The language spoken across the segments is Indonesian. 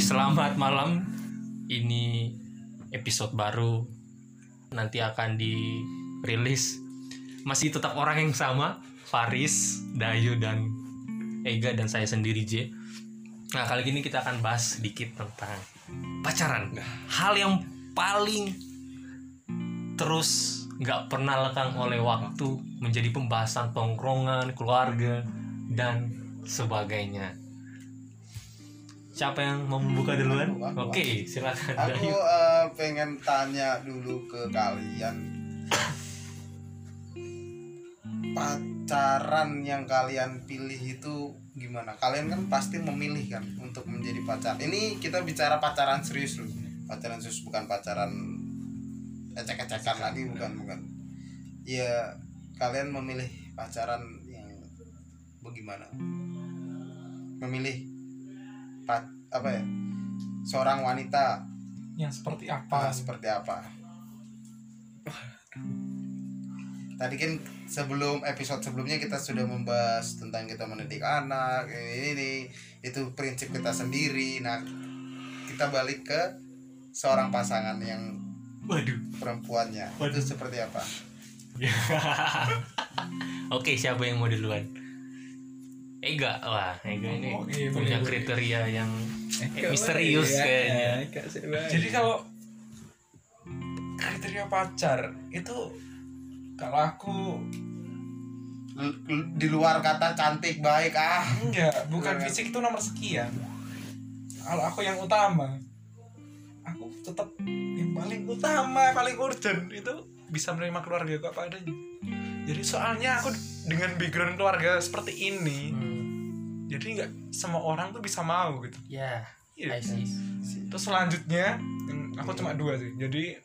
Selamat malam. Ini episode baru nanti akan dirilis. Masih tetap orang yang sama, Faris, Dayu dan Ega dan saya sendiri J. Nah, kali ini kita akan bahas sedikit tentang pacaran. Hal yang paling terus nggak pernah lekang oleh waktu menjadi pembahasan tongkrongan, keluarga dan sebagainya. Siapa yang mau membuka duluan? Oke, silakan. Aku eh, pengen tanya dulu ke kalian Pacaran yang kalian pilih itu gimana? Kalian kan pasti memilih kan untuk menjadi pacar Ini kita bicara pacaran serius loh Pacaran serius bukan pacaran ecek-ecekan lagi bukan bukan Ya kalian memilih pacaran yang bagaimana? Memilih pat, apa ya? Seorang wanita yang seperti apa apa seperti apa tadi kan sebelum episode sebelumnya kita sudah membahas tentang kita mendidik anak ini, ini itu prinsip kita sendiri nah kita balik ke seorang pasangan yang Waduh. perempuannya Waduh. itu seperti apa Oke, siapa yang mau duluan? Ega, wah, Ega ini Oh, iya, punya boleh. kriteria yang eh, misterius kayaknya. jadi kalau kriteria pacar itu kalau aku di luar kata cantik baik ah enggak bukan Iya. fisik itu nomor sekian kalau aku yang utama aku tetap yang paling utama paling urgent itu bisa menerima keluarga aku apa adanya jadi soalnya aku dengan background keluarga seperti ini Hmm, jadi nggak semua orang tuh bisa mau gitu ya, Iya. I see. Terus selanjutnya yang aku cuma dua sih. Jadi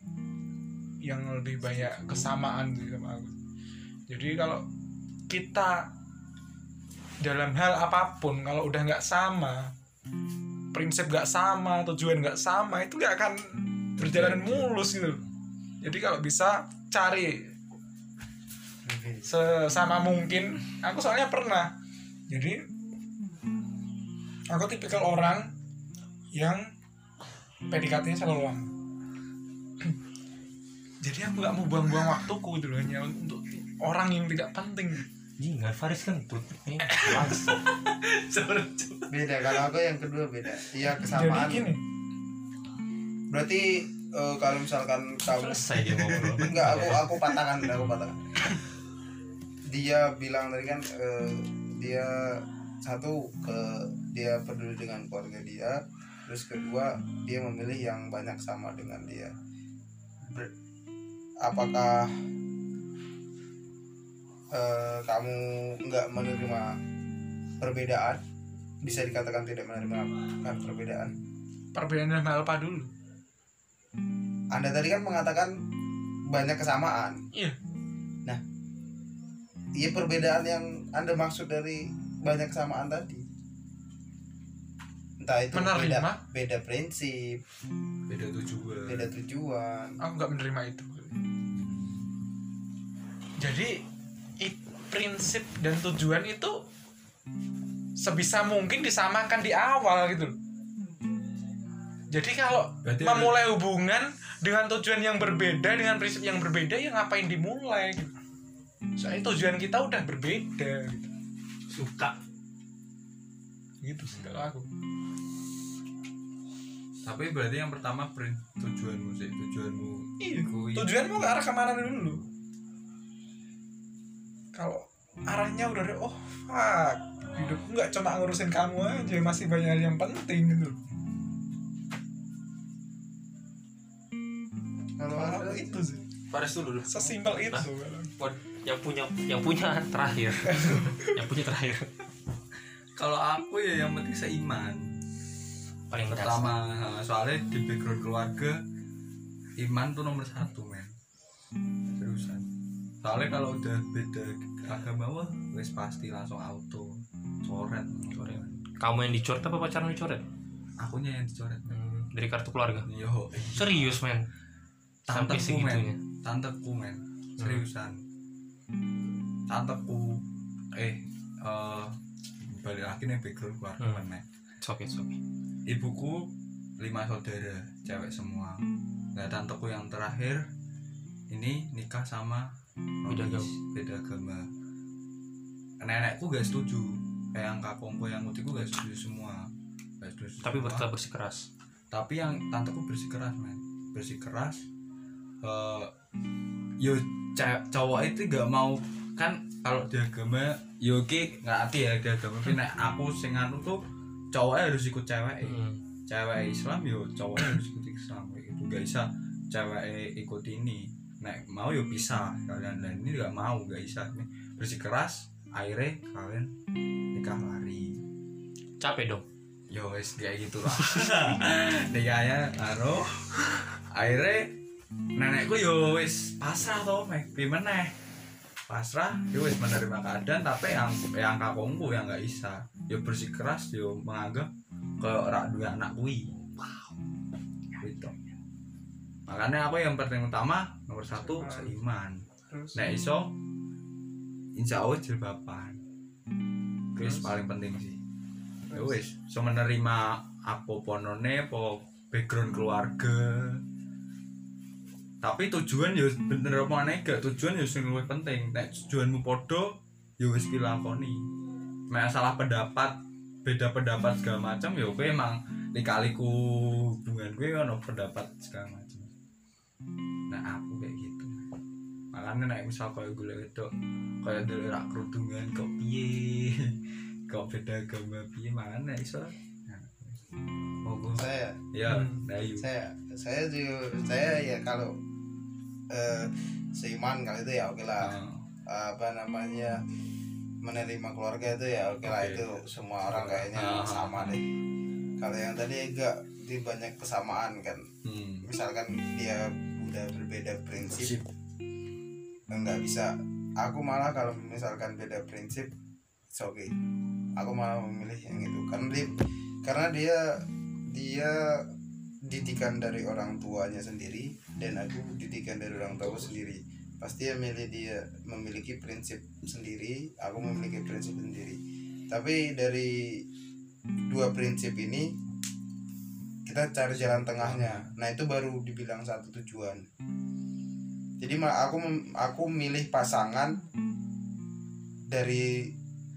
yang lebih banyak kesamaan sih sama aku. Jadi kalau kita dalam hal apa pun kalau udah nggak sama prinsip nggak sama tujuan nggak sama itu nggak akan berjalan mulus gitu jadi kalau bisa cari sesama mungkin. Aku soalnya pernah. Jadi aku tipikal orang yang PDKT-nya selalu lama jadi aku nggak mau buang-buang waktuku gitu loh hanya untuk orang yang tidak penting. Ji, nggak Faris kan? Tuh. Ini langsung. beda kalau aku yang kedua beda. Iya jadi kesamaan. gini. Berarti eh, kalau misalkan kamu Selesai dia ngobrol. enggak aku aku patahkan aku patahkan dia bilang tadi kan eh, dia satu ke dia peduli dengan keluarga dia terus kedua dia memilih yang banyak sama dengan dia. Ber- apakah eh, kamu nggak menerima perbedaan? Bisa dikatakan tidak menerima kan perbedaan? Perbedaan dalam hal apa dulu. Anda tadi kan mengatakan banyak kesamaan. Iya Iya perbedaan yang anda maksud dari banyak kesamaan tadi. Entah itu beda, menerima? beda prinsip, beda tujuan. Beda tujuan. aku nggak menerima itu. Jadi i- prinsip dan tujuan itu sebisa mungkin disamakan di awal gitu jadi kalau Berarti memulai hubungan dengan tujuan yang berbeda dengan prinsip yang berbeda ya ngapain dimulai gitu soalnya tujuan kita udah berbeda gitu. Suka. gitu sih kalau aku. Tapi berarti yang pertama prin- tujuanmu sih tujuanmu Iya, i- tujuanmu ke arah ke mana dulu? Kalau arahnya udah oh fuck. Hidupku nggak cuma ngurusin kamu aja masih banyak hal yang penting gitu. Kalau aku itu sih. Faris dulu dulu. Sesimpel itu Yang punya yang punya terakhir. yang punya terakhir. kalau aku ya yang penting seiman Paling pertama soalnya di background keluarga iman tuh nomor satu men seriusan soalnya kalau udah beda agama wah wes pasti langsung auto coret Coret. Kamu yang dicoret apa pacaran dicoret? akunya yang dicoret men Hmm, dari kartu keluarga. yo Serius, men. Tanteku men tanteku men seriusan tanteku eh eh balik lagi nih background keluarga Hmm. okay, it's okay. ibuku lima saudara cewek semua nah tanteku yang terakhir ini nikah sama Beda agama. beda agama nenekku gak setuju kayak yang kakongku yang utiku gak setuju semua gak setuju tapi semua. tetap bersikeras tapi yang tanteku bersikeras men bersikeras eh yo cowok itu gak mau kan kalau di agama yo ki nggak hati ya di agama. Tapi nek aku sing anu tuh cowoknya harus ikut cewek. Hmm. cewek Islam yo cowoknya harus ikut Islam. Gitu. Gak bisa cewek ikut ini. Nek mau yo bisa. Kalian dan ini gak mau gak bisa. Ini bersikeras akhirnya kalian nikah lari. Capek dong. Yo wes kayak gitu lah nikahnya anu akhirnya nenekku yo wes pasrah toh mek pimeneh pasrah yo wes menerima keadaan tapi yang yang kakongku yang nggak bisa. Yo bersikeras yo menganggap kalau rak dua anak kui gitu. Makanya aku yang penting utama nomor satu seiman. Terus? Nek iso insya Allah jilbaban. Wis paling penting sih. Ya wis so menerima apa ponone apa background keluarga tapi tujuan ya bener apa aneh gak tujuan ya sing luwih penting. Nek tujuanmu podo ya wis ki lakoni masalah pendapat beda pendapat segala macam ya kowe emang dikaliku hubungan gue ono pendapat segala macam. Nah aku kayak gitu. Makanya nek misal kaya gue wedok kaya dulu rak kerudungan kok piye kok beda agama piye makanya iso Nah, gue saya ya Hmm. dayu saya saya juga saya ya kalau eh, seiman kalau itu ya oke lah Ah, apa namanya menerima keluarga itu ya oke lah Oke. itu semua orang kayaknya Ah. sama deh kalau yang tadi enggak di banyak kesamaan kan hmm. misalkan dia udah berbeda prinsip Sip. nggak bisa aku malah kalau misalkan beda prinsip it's okay aku malah memilih yang itu karena dia karena dia dia didikan dari orang tuanya sendiri dan aku didikan dari orang tua sendiri. Pasti dia milih dia memiliki prinsip sendiri aku memiliki prinsip sendiri. Tapi dari dua prinsip ini kita cari jalan tengahnya. Nah itu baru dibilang satu tujuan. Jadi aku aku milih pasangan dari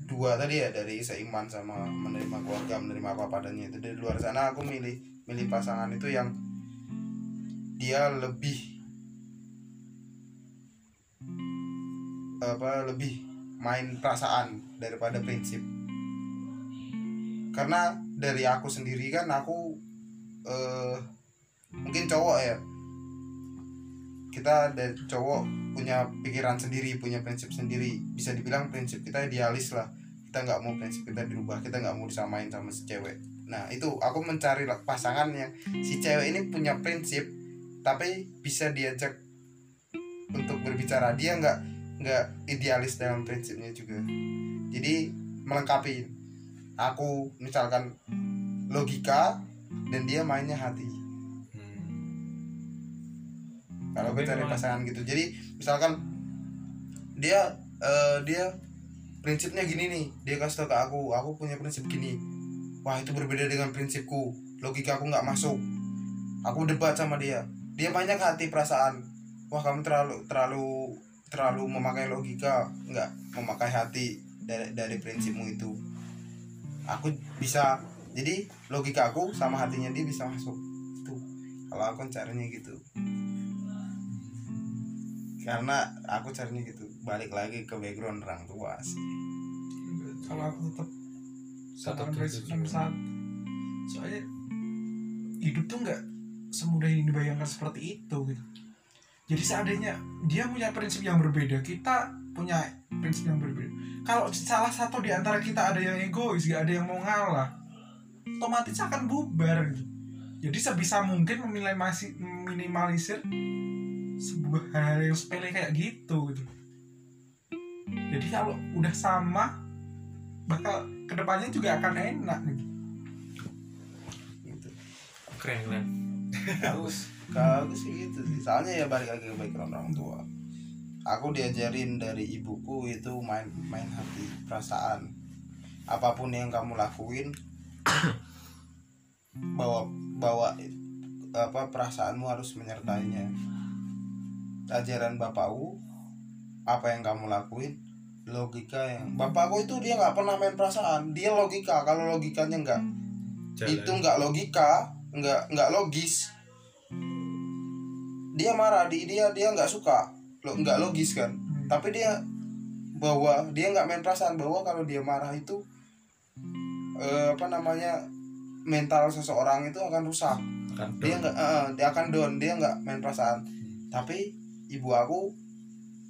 dua tadi ya dari seiman sama menerima keluarga menerima apa padanya itu dari luar sana aku milih milih pasangan itu yang dia lebih apa lebih main perasaan daripada prinsip. Karena dari aku sendiri kan aku eh, mungkin cowok ya. Kita dari cowok punya pikiran sendiri punya prinsip sendiri. Bisa dibilang prinsip kita idealis lah kita nggak mau prinsip kita dirubah kita nggak mau disamain sama si cewek. Nah itu aku mencari pasangan yang si cewek ini punya prinsip tapi bisa diajak untuk berbicara. Dia nggak nggak idealis dalam prinsipnya juga. Jadi melengkapi aku misalkan logika dan dia mainnya hati. Hmm. kalau gue cari pasangan gitu. Jadi misalkan dia eh, dia prinsipnya gini nih dia kasih tau ke aku aku punya prinsip gini. Wah itu berbeda dengan prinsipku. Logika aku nggak masuk. Aku debat sama dia. Dia banyak hati perasaan. Wah kamu terlalu terlalu terlalu memakai logika. Nggak memakai hati dari dari prinsipmu itu. Aku bisa jadi logika aku sama hatinya dia bisa masuk. Itu kalau aku caranya gitu. Karena aku carinya gitu balik lagi ke background orang tua sih. Kalau aku tetap Satu satu prinsip tujuh. nomor satu soalnya hidup tuh nggak semudah yang dibayangkan seperti itu gitu. Jadi seandainya dia punya prinsip yang berbeda kita punya prinsip yang berbeda. Kalau salah satu di antara kita ada yang egois gak ada yang mau ngalah otomatis akan bubar gitu. Jadi sebisa mungkin meminimalisir, meminimalisir sebuah hal yang sepele kayak gitu gitu jadi kalau udah sama bakal ke depannya juga akan enak gitu gitu. Keren keren. Aku kalau aku sih gitu sih. Soalnya ya balik lagi ke background orang tua. Aku diajarin dari ibuku itu main main hati perasaan. Apa pun yang kamu lakuin bawa bawa apa perasaanmu harus menyertainya. Ajaran bapakku apa yang kamu lakuin logika yang bapakku itu dia nggak pernah main perasaan dia logika kalau logikanya nggak itu nggak logika nggak nggak logis. Dia marah di dia dia nggak suka lo nggak logis kan? Tapi dia bahwa dia nggak main perasaan bahwa kalau dia marah itu eh, apa namanya mental seseorang itu akan rusak. Kan dia nggak eh, dia akan down dia nggak main perasaan. Tapi ibu aku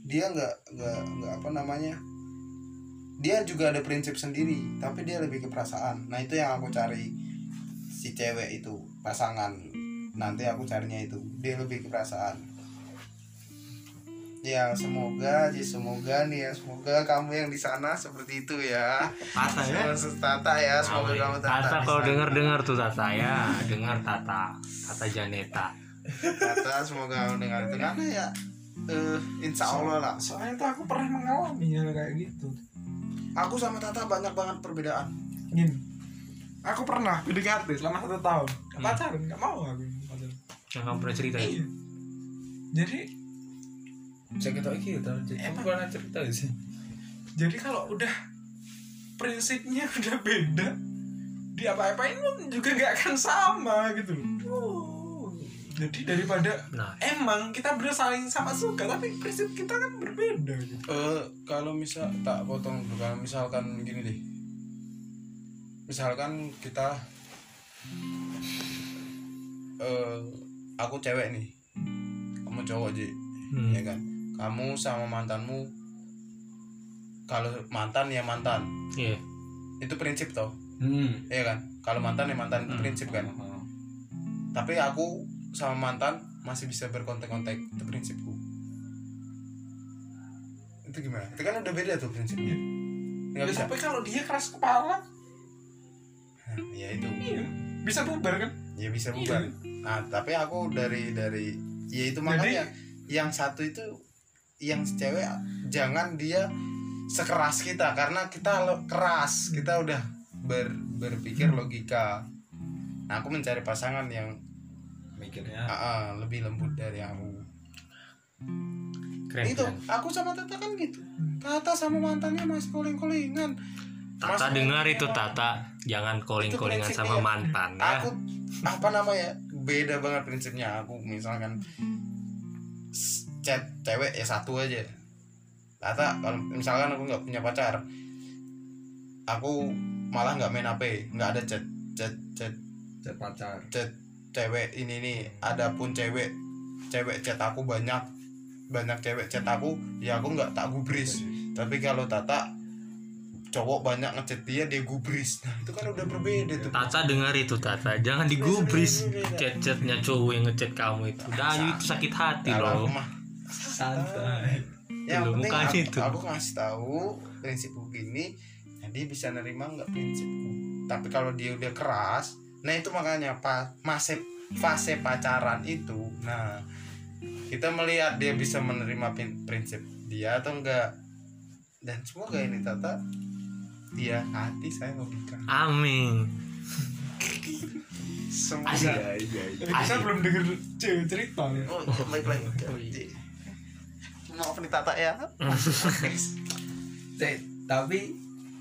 dia nggak nggak nggak apa namanya dia juga ada prinsip sendiri tapi dia lebih ke perasaan. Nah itu yang aku cari si cewek itu pasangan. Nanti aku carinya itu dia lebih ke perasaan. Ya semoga sih semoga nih ya semoga kamu yang di sana seperti itu ya. Tata ya? Tata ya semoga kamu Tata Tata kalau dengar dengar tuh Tata ya. Dengar Tata. Tata Janeta. Tata semoga kamu dengar. Itu karena ya eh, insya Allah lah. soalnya tuh aku pernah mengalami hal kayak gitu. Aku sama Tata banyak banget perbedaan. Gini aku pernah PDKT selama satu tahun. Gak pacaran nggak mau aku pacaran. Yang kamu pernah cerita ya? Iya. Jadi saya kita iki ya jadi Emang. aku pernah cerita ya sih? Jadi kalau udah prinsipnya udah beda di apa-apain pun juga nggak akan sama gitu loh jadi daripada nah. emang kita bersaing sama suka tapi prinsip kita kan berbeda gitu. Eh kalau misal tak potong dulu kalau misalkan gini deh. Misalkan kita eh aku cewek nih. Kamu cowok Ji. Hmm. ya kan? Kamu sama mantanmu kalau mantan ya mantan. Iya. Itu prinsip toh. Hmm. Ya kan? Kalau mantan ya mantan itu Hmm. prinsip kan? Tapi aku sama mantan masih bisa berkontak-kontak itu prinsipku. Itu gimana? Itu kan udah beda tuh prinsipnya. Nggak bisa. Tapi kalau dia keras kepala? Nah, ya itu. Iya. Bisa bubar kan? Ya bisa bubar. Nah tapi aku dari dari ya itu makanya yang satu itu yang cewek jangan dia sekeras kita karena kita lo- keras. Kita udah ber, berpikir logika. Nah, aku mencari pasangan yang mikirnya. Ah, ah, lebih lembut dari aku. Keren itu keren. aku sama Tata kan gitu. Tata sama mantannya masih koling-kolingan. Tata Mas- dengar itu Tata. Jangan calling callingan prinsipnya. sama mantan ya. Aku apa namanya beda banget prinsipnya aku. Misalkan chat cewek ya satu aja. Tata kalau misalkan aku nggak punya pacar aku malah nggak main HP nggak ada chat chat chat chat pacar. chat cewek ini nih ada pun cewek cewek chat aku banyak banyak cewek chat aku ya aku nggak tak gubris. Tapi kalau Tata cowok banyak ngechat dia dia gubris. Nah itu kan udah berbeda tuh. Tata dengar itu Tata. Jangan digubris chat-chatnya cowok yang ngechat kamu itu. Dayu itu sakit hati Kalau loh mah. Santai. Yang Belum, penting aku, itu. aku ngasih tahu prinsipku gini dia bisa nerima nggak prinsipku? Tapi kalau dia udah keras nah itu makanya pa, fase fase pacaran itu nah kita melihat dia bisa menerima prinsip dia atau enggak. Dan semoga ini tata dia hati saya logika amin. Semoga. Kita belum denger cerita nih oh, baik baik. Maaf nih tata ya. Tapi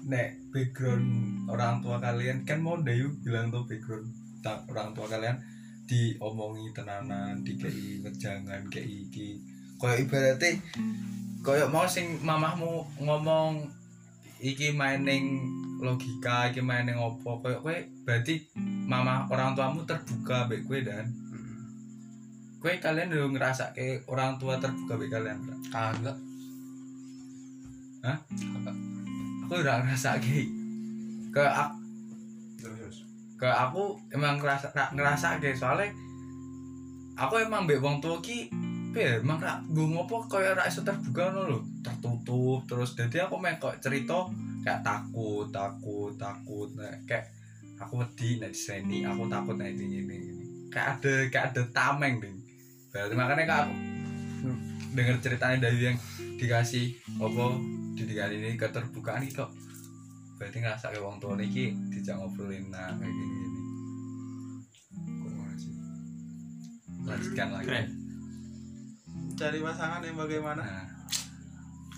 nek background orang tua kalian kan mau Dayu bilang tuh background ta- orang tua kalian diomongi tenanan dikei wejangan kayak iki. Kayak ibaratnya kayak mau sing mamahmu ngomong iki mining logika iki mining opo kayak kowe berarti mama orang tuamu terbuka baik kowe dan. Kowe kalian udah ngerasa kayak orang tua terbuka baik kalian Kak? kagak aku udah ngerasa kayak ke aku, ke aku emang ngerasa ra- ngerasa kayak soalnya aku emang mbek wong tua ki ya emang rak gue ngopo kayak rak iso terbuka no lho. Tertutup terus jadi aku main kok cerita kayak takut takut takut nah, kayak aku wedi nek diseni aku takut nek ini ini ini. kayak ada kayak ada tameng ding. Berarti makanya kak aku denger ceritanya dari yang dikasih apa didikan ini keterbukaan ini kok. Berarti ngerasa kayak wong tua niki dijak ngobrolin nah kayak gini gini lanjutkan lagi. Keren. Cari pasangan yang bagaimana? Nah.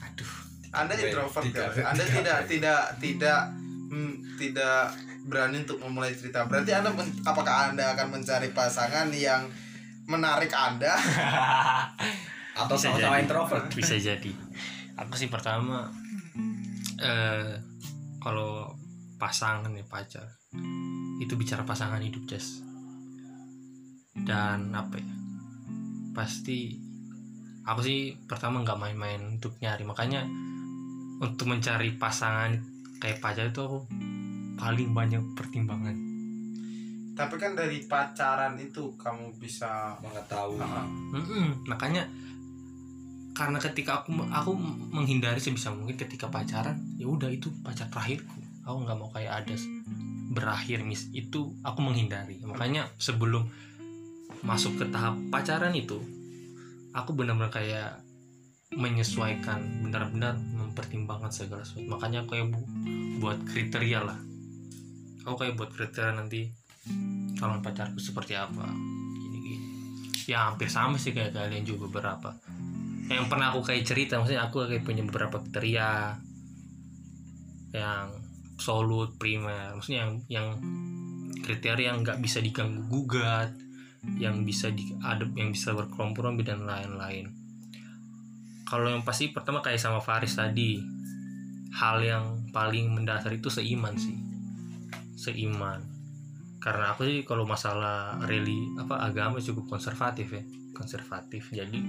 Aduh. Anda introvert tiga. kan? anda Tiga. tidak tidak tidak hmm, tidak berani untuk memulai cerita. Berarti anda men- apakah anda akan mencari pasangan yang menarik anda atau Bisa sama-sama jadi. introvert. Bisa jadi. Aku sih pertama eh kalau pasangan ya pacar itu bicara pasangan hidup Jas dan apa ya pasti aku sih pertama nggak main-main untuk nyari. Makanya untuk mencari pasangan kayak pacar itu aku paling banyak pertimbangan. Tapi kan dari pacaran itu kamu bisa mengetahui. Ah, Mm-mm, makanya karena ketika aku aku menghindari sebisa mungkin ketika pacaran ya udah itu pacar terakhirku. Aku nggak mau kayak ada berakhir mis itu aku menghindari. Makanya sebelum masuk ke tahap pacaran itu aku benar-benar kayak menyesuaikan benar-benar mempertimbangkan segala sesuatu. Makanya aku kayak bu- buat kriteria lah. Aku kayak buat kriteria nanti calon pacarku seperti apa gini gini ya hampir sama sih kayak kalian juga beberapa yang pernah aku kayak cerita maksudnya aku kayak punya beberapa kriteria yang absolut primer. Maksudnya yang yang kriteria yang nggak bisa diganggu gugat yang bisa diadep yang bisa berkompromi dan lain-lain. Kalau yang pasti pertama kayak sama Faris tadi hal yang paling mendasar itu seiman sih. Seiman. Karena aku sih kalau masalah reli apa agama cukup konservatif ya konservatif. Jadi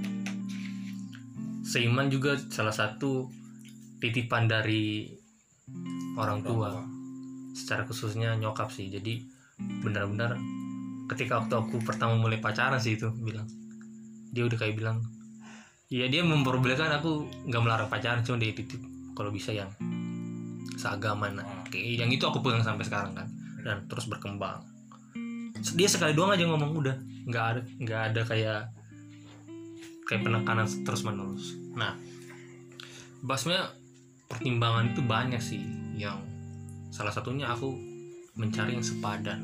seiman juga salah satu titipan dari orang tua. secara khususnya nyokap sih. Jadi benar-benar ketika waktu aku pertama mulai pacaran sih itu bilang dia udah kayak bilang ya dia memperbolehkan aku nggak melarang pacaran cuma dia titip kalau bisa yang seagama nah kayak yang itu aku pegang sampai sekarang kan dan terus berkembang. Dia sekali doang aja ngomong udah nggak ada nggak ada kayak kayak penekanan terus menerus nah basnya pertimbangan itu banyak sih yang salah satunya aku mencari yang sepadan.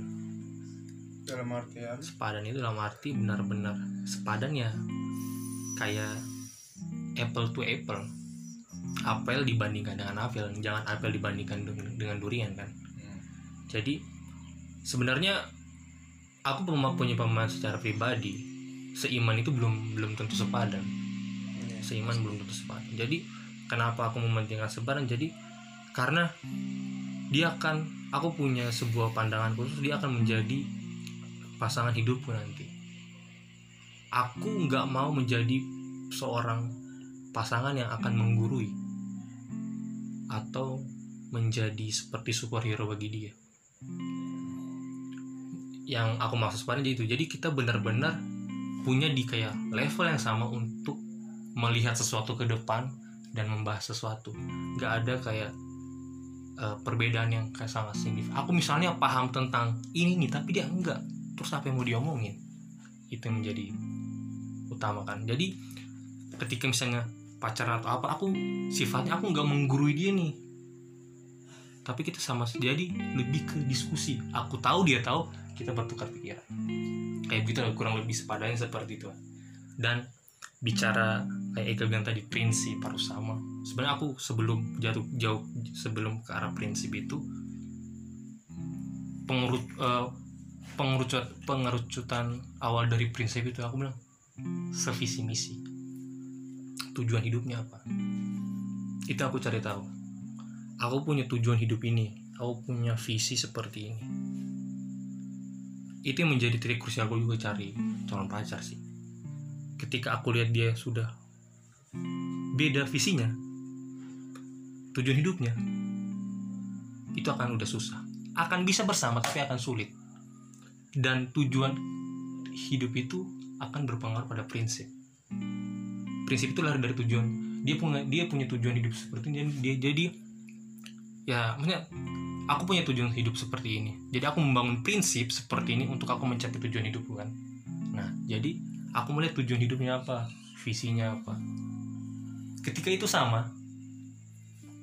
Dalam artian? Sepadan itu dalam arti benar-benar sepadan ya. Kayak apple to apple. Apel dibandingkan dengan apel jangan apel dibandingkan dengan, durian kan. Hmm. jadi sebenarnya aku punya pemahaman secara pribadi seiman itu belum belum tentu sepadan. Iya. seiman belum tentu sepadan. Jadi kenapa aku mementingkan sepadan jadi karena dia akan aku punya sebuah pandangan khusus dia akan menjadi pasangan hidupku nanti. Aku nggak mau menjadi seorang pasangan yang akan menggurui atau menjadi seperti superhero bagi dia. Yang aku maksud sebenarnya itu. Jadi kita benar-benar punya di kayak level yang sama untuk melihat sesuatu ke depan dan membahas sesuatu. Nggak ada kayak eh, perbedaan yang kayak sangat signifikan. Aku misalnya paham tentang ini nih tapi dia enggak. Terus apa yang mau diomongin? Itu yang menjadi utama kan. Jadi ketika misalnya pacaran atau apa aku sifatnya aku nggak menggurui dia nih. Tapi kita sama jadi lebih ke diskusi. Aku tahu dia tahu kita bertukar pikiran kayak gitu kurang lebih sepadanya seperti itu. Dan bicara kayak Eka bilang tadi prinsip harus sama. Sebenarnya aku sebelum jatuh jauh sebelum ke arah prinsip itu pengurut eh, pengerucut pengerucutan awal dari prinsip itu aku bilang sevisi misi. Tujuan hidupnya apa? Itu aku cari tahu. Aku punya tujuan hidup ini aku punya visi seperti ini itu yang menjadi titik krusial aku juga cari calon pacar sih. Ketika aku lihat dia sudah beda visinya tujuan hidupnya itu akan udah susah. Akan bisa bersama tapi akan sulit. Dan tujuan hidup itu akan berpengaruh pada prinsip. Prinsip itu lahir dari tujuan. Dia punya dia punya tujuan hidup seperti ini dia jadi ya maksudnya aku punya tujuan hidup seperti ini. Jadi aku membangun prinsip seperti ini untuk aku mencapai tujuan hidupku kan? Nah jadi aku melihat tujuan hidupnya apa? Visinya apa? Ketika itu sama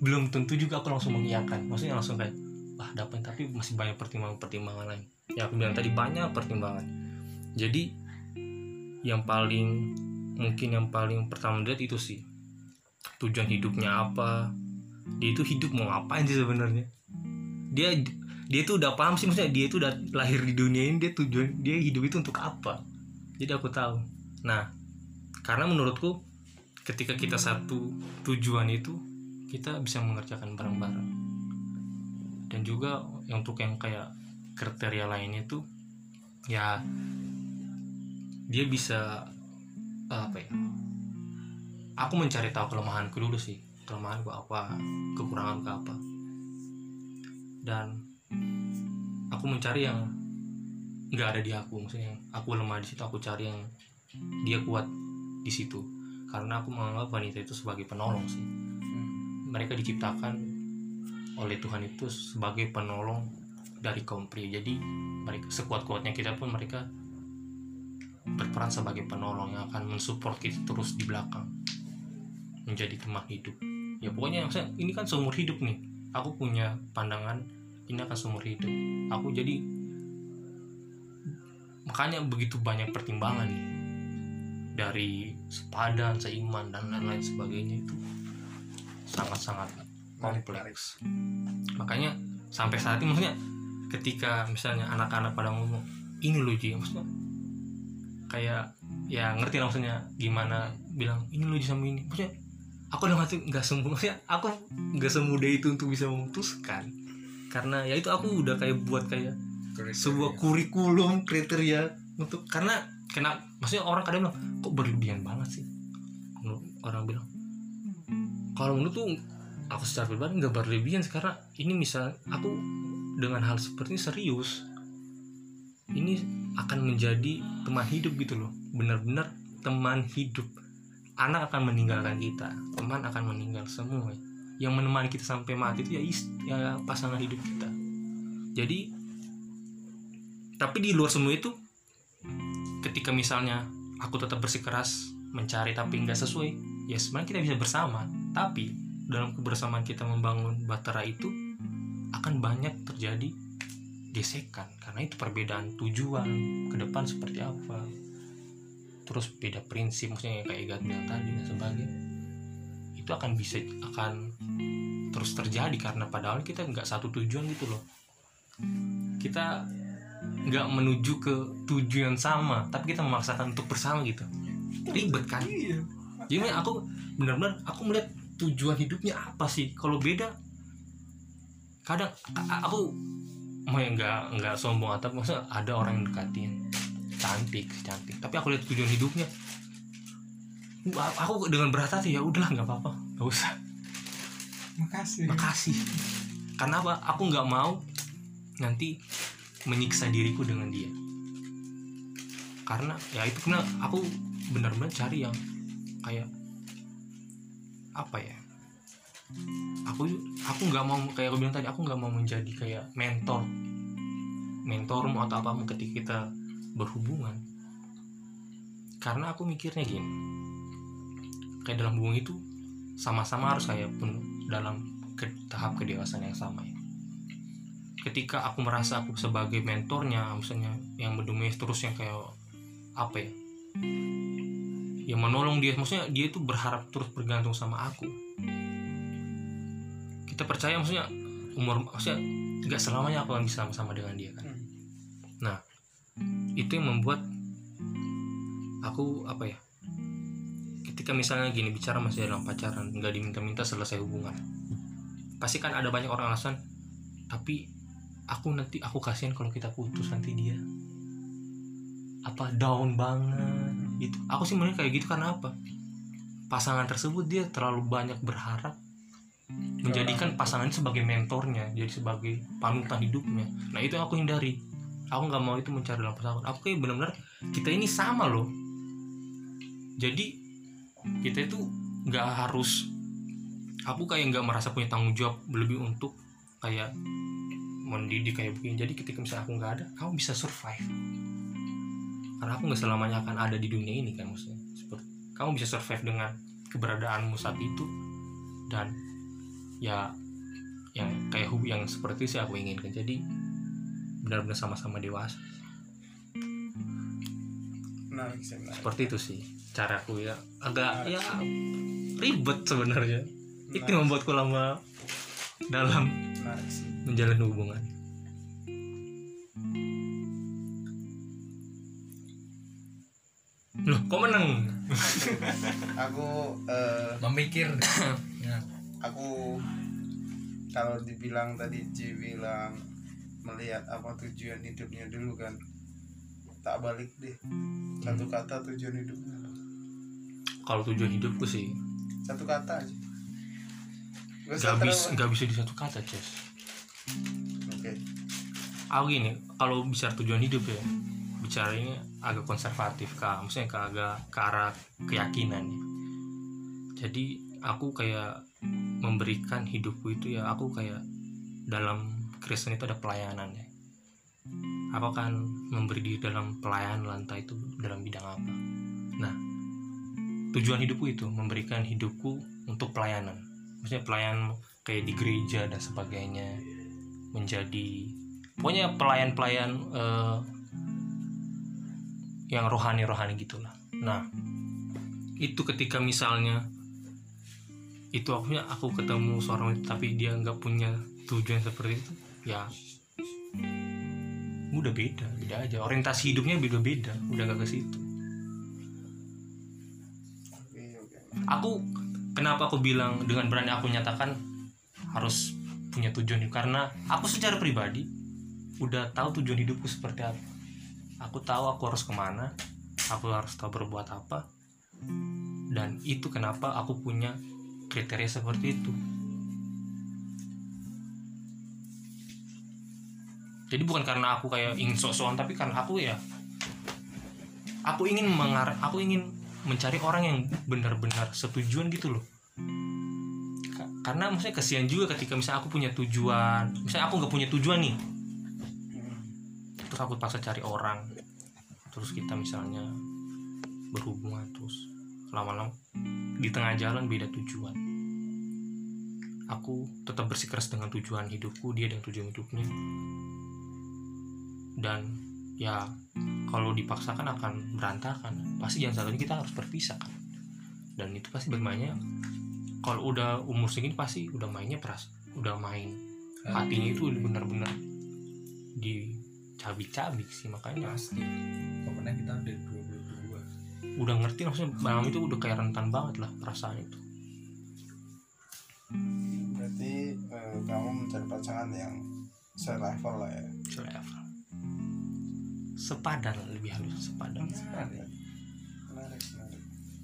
belum tentu juga aku langsung mengiyakan. Maksudnya langsung kayak wah dapat tapi masih banyak pertimbangan pertimbangan lain. Ya aku bilang tadi banyak pertimbangan. Jadi yang paling mungkin yang paling pertama dilihat itu sih. Tujuan hidupnya apa? Dia itu hidup mau ngapain sih sebenarnya dia dia itu udah paham sih maksudnya dia itu udah lahir di dunia ini dia tujuan dia hidup itu untuk apa? Jadi aku tahu. Nah karena menurutku ketika kita satu tujuan itu kita bisa mengerjakan bareng-bareng. Dan juga untuk yang kayak kriteria lainnya itu ya dia bisa apa ya aku mencari tahu kelemahanku dulu sih. Kelemahanku apa kekuranganku apa dan aku mencari yang nggak ada di aku maksudnya yang aku lemah di situ aku cari yang dia kuat di situ. Karena aku menganggap wanita itu sebagai penolong sih. Mereka diciptakan oleh Tuhan itu sebagai penolong dari kaum pria. Jadi mereka sekuat-kuatnya kita pun mereka berperan sebagai penolong yang akan mensupport kita terus di belakang menjadi teman hidup. Ya pokoknya maksudnya ini kan seumur hidup nih aku punya pandangan ini akan seumur hidup. Aku jadi makanya begitu banyak pertimbangan nih dari sepadan seiman dan lain-lain sebagainya itu sangat-sangat kompleks. makanya sampai saat ini maksudnya ketika misalnya anak-anak pada ngomong ini loh Ji maksudnya kayak ya ngerti lah maksudnya gimana bilang ini loh Ji sama ini. Maksudnya aku udah mati nggak sembuh aku nggak semudah itu untuk bisa memutuskan. Karena ya itu aku udah kayak buat kayak sebuah kurikulum kriteria untuk karena kena maksudnya orang kadang bilang kok berlebihan banget sih? Orang bilang. Kalau menurut tuh aku secara pribadi nggak berlebihan karena ini misal aku dengan hal seperti ini serius ini akan menjadi teman hidup gitu loh. Benar-benar teman hidup anak akan meninggalkan kita teman akan meninggal semua. Yang menemani kita sampai mati itu ya, ya pasangan hidup kita. Jadi tapi di luar semua itu ketika misalnya aku tetap bersikeras mencari tapi nggak sesuai ya sebenarnya kita bisa bersama. Tapi dalam kebersamaan kita membangun batera itu akan banyak terjadi gesekan. Karena itu perbedaan tujuan ke depan seperti apa terus beda prinsip maksudnya yang kayak Igat bilang tadi dan sebagainya itu akan bisa akan terus terjadi karena padahal kita nggak satu tujuan gitu loh. Kita nggak menuju ke tujuan sama tapi kita memaksakan untuk bersama gitu. Ribet kan? Iya. Jadi aku benar-benar aku melihat tujuan hidupnya apa sih? Kalau beda kadang aku mau yang nggak nggak sombong atau maksudnya ada orang yang dekatin cantik cantik. Tapi aku lihat tujuan hidupnya. A- aku dengan berat hati ya udahlah nggak apa-apa. Nggak usah. Makasih. Makasih. Karena apa? Aku nggak mau nanti menyiksa diriku dengan dia. Karena ya itu karena aku benar-benar cari yang kayak apa ya? Aku aku nggak mau kayak aku bilang tadi aku nggak mau menjadi kayak mentor. Mentormu atau apamu ketika kita berhubungan. Karena aku mikirnya gini kayak dalam hubungan itu sama-sama harus kayak pun dalam ke tahap kedewasaan yang sama ya. Ketika aku merasa aku sebagai mentornya misalnya yang mendomis terus yang kayak apa ya yang menolong dia maksudnya dia itu berharap terus bergantung sama aku. Kita percaya maksudnya umur maksudnya nggak selamanya aku akan bisa sama-sama dengan dia kan. Nah itu yang membuat aku apa ya ketika misalnya gini bicara masih dalam pacaran nggak diminta-minta selesai hubungan. Pasti kan ada banyak orang alasan tapi aku nanti aku kasihan kalau kita putus nanti dia. Apa down banget gitu. Aku sih melihat kayak gitu karena apa? Pasangan tersebut dia terlalu banyak berharap menjadikan pasangan sebagai mentornya jadi sebagai panutan hidupnya. Nah itu yang aku hindari aku nggak mau itu mencari dalam pasangan aku kayak benar-benar kita ini sama loh. Jadi kita itu nggak harus aku kayak nggak merasa punya tanggung jawab lebih untuk kayak mendidik kayak begini. Jadi ketika misalnya aku nggak ada kamu bisa survive. Karena aku nggak selamanya akan ada di dunia ini kan maksudnya. Seperti kamu bisa survive dengan keberadaanmu saat itu. Dan ya yang kayak hub yang seperti sih aku inginkan. Jadi benar-benar sama-sama dewasa. Menarik sih menarik. seperti itu sih caraku ya. Agak ya ribet sebenarnya. Itu yang membuatku lama dalam menarik sih. menjalin hubungan. Loh kok menang? Aku eh, memikir. ya. aku kalau dibilang tadi Ji bilang melihat apa tujuan hidupnya dulu kan. Tak balik deh. Satu kata tujuan hidupnya. Kalau tujuan hidupku sih. Satu kata aja. Gak bisa nggak bisa di satu kata Ces. Oke. Aku gini kalau bicara tujuan hidup ya bicara ini agak konservatif kak. Maksudnya ke agak ke arah keyakinan ya. jadi aku kayak memberikan hidupku itu ya aku kayak dalam Kristen itu ada pelayanan ya aku akan memberi diri dalam pelayanan lantai itu dalam bidang apa? Nah tujuan hidupku itu memberikan hidupku untuk pelayanan. Maksudnya pelayanan kayak di gereja dan sebagainya. Menjadi pokoknya pelayan-pelayan eh, yang rohani-rohani gitulah. Nah, itu ketika misalnya itu aku aku ketemu seorang tapi dia nggak punya tujuan seperti itu, ya. Udah beda, beda aja. Orientasi hidupnya beda-beda, udah gak ke situ. Aku kenapa aku bilang dengan berani aku nyatakan harus punya tujuan hidup? Karena aku secara pribadi udah tahu tujuan hidupku seperti apa. Aku tahu aku harus ke mana aku harus tahu berbuat apa dan itu kenapa aku punya kriteria seperti itu jadi bukan karena aku kayak ingin sok-sokan tapi karena aku ya aku ingin mengar aku ingin mencari orang yang benar-benar setujuan gitu loh. Ka- karena maksudnya kasihan juga ketika misalnya aku punya tujuan misalnya aku nggak punya tujuan nih. Terus aku paksa cari orang. Terus kita misalnya berhubungan terus lama-lama di tengah jalan beda tujuan. Aku tetap bersikeras dengan tujuan hidupku dia dengan tujuan hidupnya dan ya kalau dipaksakan akan berantakan. Pasti jangan satunya kita harus berpisah kan. Dan itu pasti bermainnya kalau udah umur segini pasti udah mainnya peras udah main. Hatinya itu benar-benar dicabik-cabik sih makanya. Pasti. Pokoknya kita udah 22 udah ngerti maksudnya malam itu udah kayak rentan banget lah perasaan itu. Berarti eh, kamu mencari pasangan yang selevel lah ya? Selevel sepadan lebih halus sepadan. Menarik menarik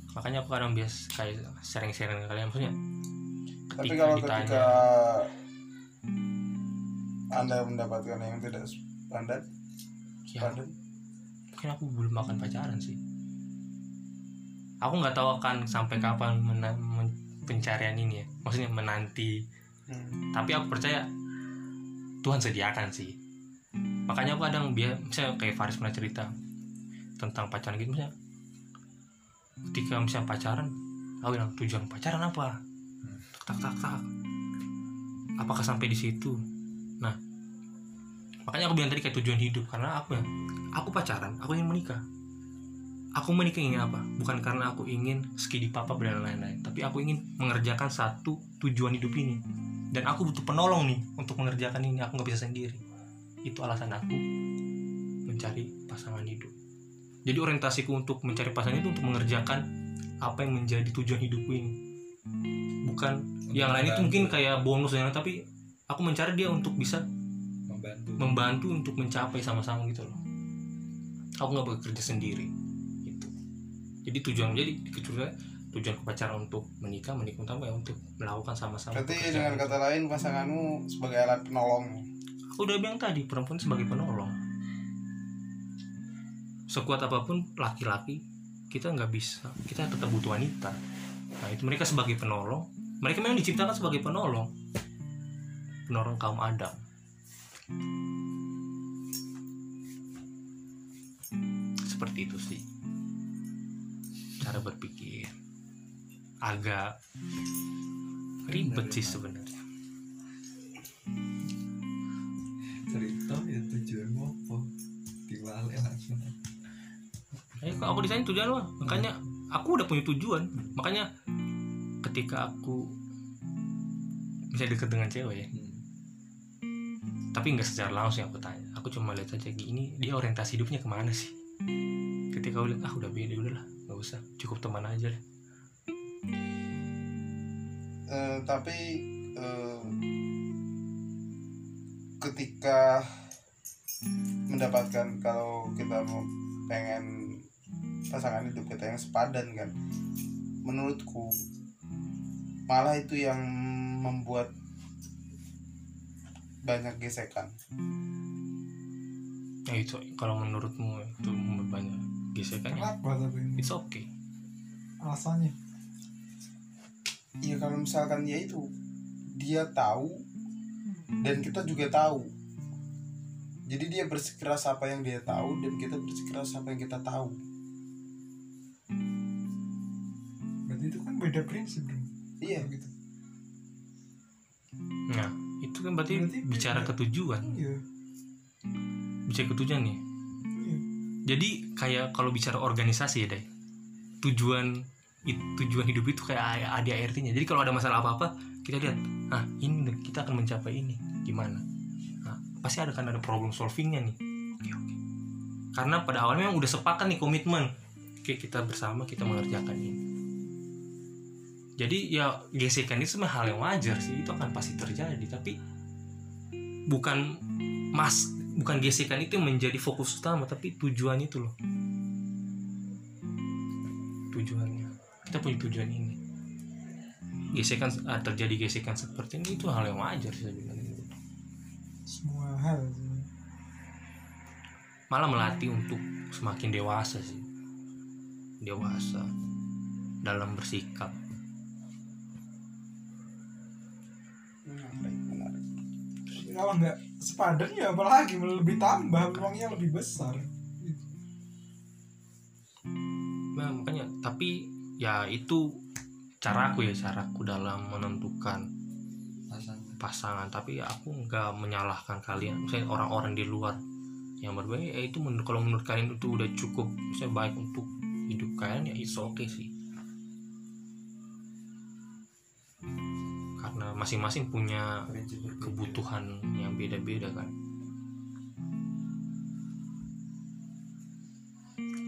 makanya aku kadang bias kayak sharing-sharing ke kalian maksudnya tapi ketika kalau ditanya. ketika anda mendapatkan yang tidak sepadan ya. mungkin aku belum akan pacaran sih. Aku nggak tahu akan sampai kapan mena- men- pencarian ini ya. Maksudnya menanti. Hmm. tapi aku percaya Tuhan sediakan sih makanya aku kadang biar misalnya kayak Faris pernah cerita tentang pacaran gitu misalnya. Ketika misalnya pacaran aku bilang tujuan pacaran apa? Tak tak tak apakah sampai di situ? Nah makanya aku bilang tadi kayak tujuan hidup. Karena aku ya? Aku pacaran aku ingin menikah. Aku menikah ingin apa? Bukan karena aku ingin skidi papa dan lain-lain. Tapi aku ingin mengerjakan satu tujuan hidup ini. Dan aku butuh penolong nih untuk mengerjakan ini. Aku nggak bisa sendiri itu alasan aku mencari pasangan hidup. Jadi orientasiku untuk mencari pasangan itu untuk mengerjakan apa yang menjadi tujuan hidupku ini. Bukan yang lain itu mungkin kayak bonus dan lain-lain, tapi aku mencari dia untuk bisa membantu. membantu untuk mencapai sama-sama gitu loh. Aku nggak bekerja sendiri gitu. Jadi tujuan jadi kecuali tujuan pacaran untuk menikah menikah utama ya untuk melakukan sama-sama berarti dengan kata lain pasanganmu sebagai alat penolong aku udah bilang tadi perempuan sebagai penolong. Sekuat apa pun laki-laki kita nggak bisa. Kita tetap butuh wanita. Nah itu mereka sebagai penolong. Mereka memang diciptakan sebagai penolong. Penolong kaum Adam. Seperti itu sih cara berpikir. Agak ribet sih sebenarnya ya tujuanmu apa? Diwale langsung Eh, kalau aku desain tujuan mah makanya aku udah punya tujuan. Makanya ketika aku bisa deket dengan cewek ya Hmm. tapi nggak secara langsung aku tanya. Aku cuma lihat aja gini dia orientasi hidupnya ke mana sih? Ketika aku lihat ah udah beda udahlah nggak usah cukup teman aja deh. Eh, tapi eh, ketika mendapatkan kalau kita mau pengen pasangan hidup kita yang sepadan kan menurutku malah itu yang membuat banyak gesekan ya itu kalau menurutmu itu membuat banyak gesekan ya Kenapa tapi ini? it's okay Alasannya? Iya kalau misalkan dia itu dia tahu dan kita juga tahu. Jadi dia bersikeras apa yang dia tahu dan kita bersikeras apa yang kita tahu. Berarti itu kan beda prinsip dong. Iya. Gitu. nah itu kan berarti, Berarti bicara beda. ketujuan Iya. bicara ketujuan nih Iya. jadi kayak kalau bicara organisasi ya deh tujuan it- tujuan hidup itu kayak ada ART-nya jadi kalau ada masalah apa apa kita lihat ah ini kita akan mencapai ini gimana pasti ada kan ada problem solvingnya nih. Oke oke. Karena pada awalnya memang udah sepakat nih komitmen. Oke kita bersama kita mengerjakan ini. Jadi ya gesekan itu semua hal yang wajar sih. Itu akan pasti terjadi. Tapi bukan mas bukan gesekan itu menjadi fokus utama tapi tujuan itu loh. Tujuannya. Kita punya tujuan ini. Gesekan ah, terjadi gesekan seperti ini itu hal yang wajar sih sebenarnya. Semua hal sih. malah melatih untuk semakin dewasa sih dewasa dalam bersikap Menarik, menarik. Kalau nggak sepadan ya apalagi lebih tambah uangnya lebih besar. nah, makanya tapi ya itu caraku ya caraku dalam menentukan Pasangan. tapi aku nggak menyalahkan kalian. Misalnya orang-orang di luar yang berbeda ya itu menurut kalau menurut kalian itu udah cukup misalnya baik untuk hidup kalian ya it's okay sih. Karena masing-masing punya kebutuhan yang beda-beda kan.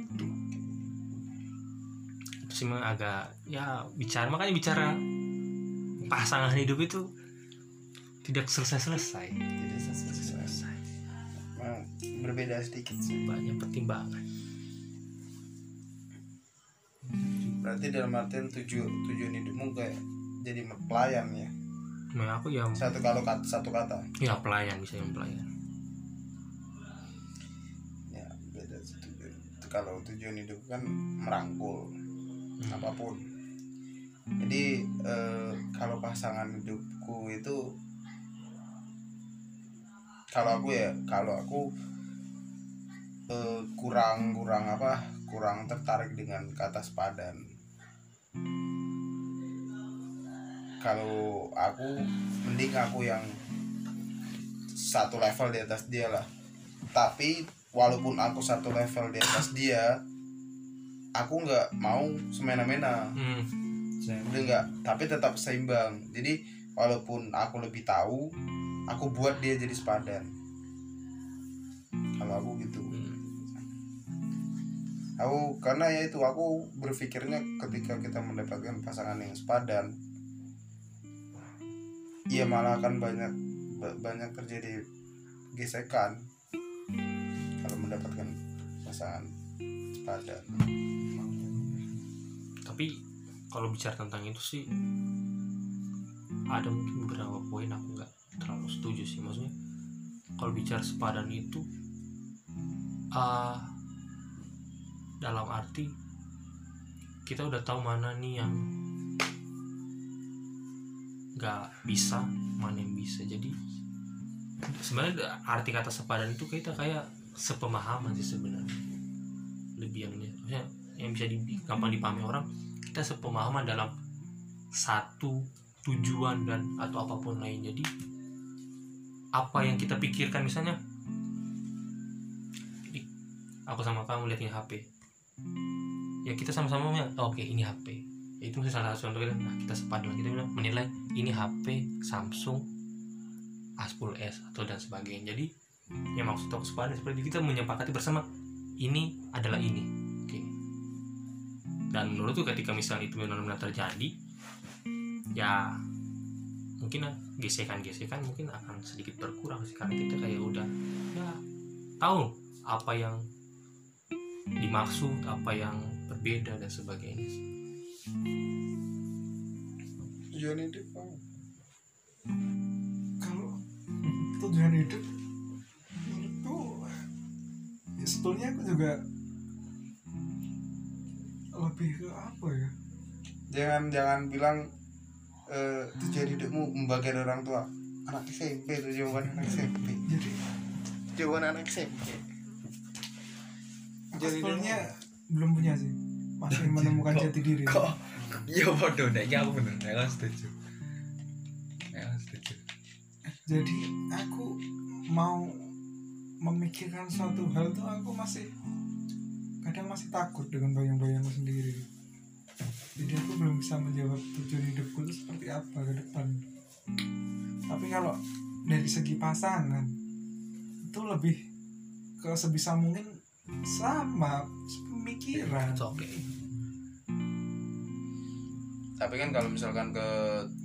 Itu. Sih agak ya bicara makanya bicara pasangan hidup itu tidak selesai-selesai Tidak selesai. Memang berbeda sedikit sih. banyak pertimbangan Berarti dalam artian tuju, tujuan hidupmu kayak jadi pelayan ya. nah aku ya Satu kalau kata satu kata. ya pelayan bisa yang pelayan Ya beda tujuan. Kalau tujuan hidup kan merangkul. Hmm. apa pun jadi eh, kalau pasangan hidupku itu kalau aku ya kalau aku eh, kurang kurang apa kurang tertarik dengan kata sepadan. Kalau aku mending aku yang satu level di atas dia lah. Tapi walaupun aku satu level di atas dia aku nggak mau semena-mena. Hmm. Saya- udah nggak tapi tetap seimbang. Jadi walaupun aku lebih tahu aku buat dia jadi sepadan. Kalau aku gitu. Hmm. aku karena ya itu aku berpikirnya ketika kita mendapatkan pasangan yang sepadan ya malah akan banyak ba- banyak terjadi gesekan kalau mendapatkan pasangan sepadan. Tapi kalau bicara tentang itu sih ada mungkin beberapa poin aku nggak terlalu setuju sih. Maksudnya kalau bicara sepadan itu ah dalam arti kita udah tahu mana nih yang nggak bisa mana yang bisa. Jadi sebenarnya arti kata sepadan itu kita kayak sepemahaman sih sebenarnya. Lebih yang maksudnya yang bisa di, gampang dipahami orang kita sepemahaman dalam satu tujuan dan atau apa pun lain. Jadi apa yang kita pikirkan misalnya jadi aku sama kamu lihatnya HP ya kita sama-sama bilang, "Oh, oke ini HP Ya, itu mesti salah satu contoh kita nah, kita sepadan kita bilang menilai ini HP Samsung A10s atau dan sebagainya. Jadi yang maksud aku sepadan seperti kita menyepakati bersama ini adalah ini. Oke. Dan menurutku ketika misalnya itu benar-benar terjadi ya mungkin gesekan-gesekan mungkin akan sedikit berkurang sih karena kita kayak udah ya tahu apa yang dimaksud apa yang berbeda dan sebagainya sih. tujuan hidup apa? kalau tujuan hidup menurutku ya sebetulnya aku juga lebih ke apa ya jangan jangan bilang eh, tujuan hidupmu membagian orang tua. Anak SMP itu jawaban anak SMP jadi jawaban anak SMP sebetulnya belum punya sih. Masih menemukan jati diri. kok iya bodoh iki aku bener nek aku setuju. Nek aku setuju. Jadi aku mau memikirkan suatu hal tuh aku masih kadang masih takut dengan bayang-bayangku sendiri jadi aku belum bisa menjawab tujuan hidupku itu seperti apa ke depan. Tapi kalau dari segi pasangan itu lebih ke sebisa mungkin sama pemikiran oke tapi kan kalau misalkan ke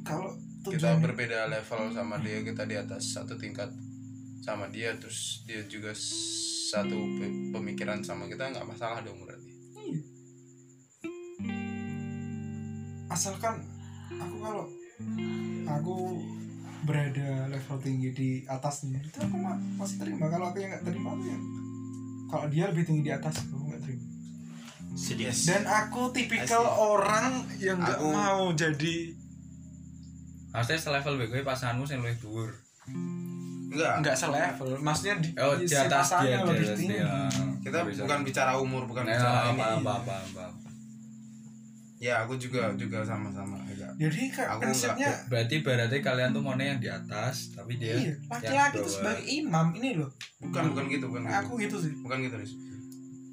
kalau kita berbeda level sama dia kita di atas satu tingkat sama dia terus dia juga satu pe- pemikiran sama kita nggak masalah dong asalkan aku kalau aku berada level tinggi di atasnya itu aku mah masih terima. Kalau aku yang nggak terima tuh yang kalau dia lebih tinggi di atas aku nggak terima. Sedih. Dan aku tipikal Asik. orang yang nggak Aku- mau jadi maksudnya selevel BG pasanganmu sing luwih dhuwur? Enggak nggak selevel maksudnya di, oh di atas dia di lebih tinggi dia. kita bukan bicara umur bukan Nah, bicara apa ini apa apa apa ya aku juga juga sama-sama enggak jadi kayak Aku prinsipnya berarti berarti kalian tuh maunya yang di atas tapi dia iya laki-laki itu sebagai imam ini loh. Bukan bukan gitu bukan gitu. Aku gitu sih. Bukan gitu Riz.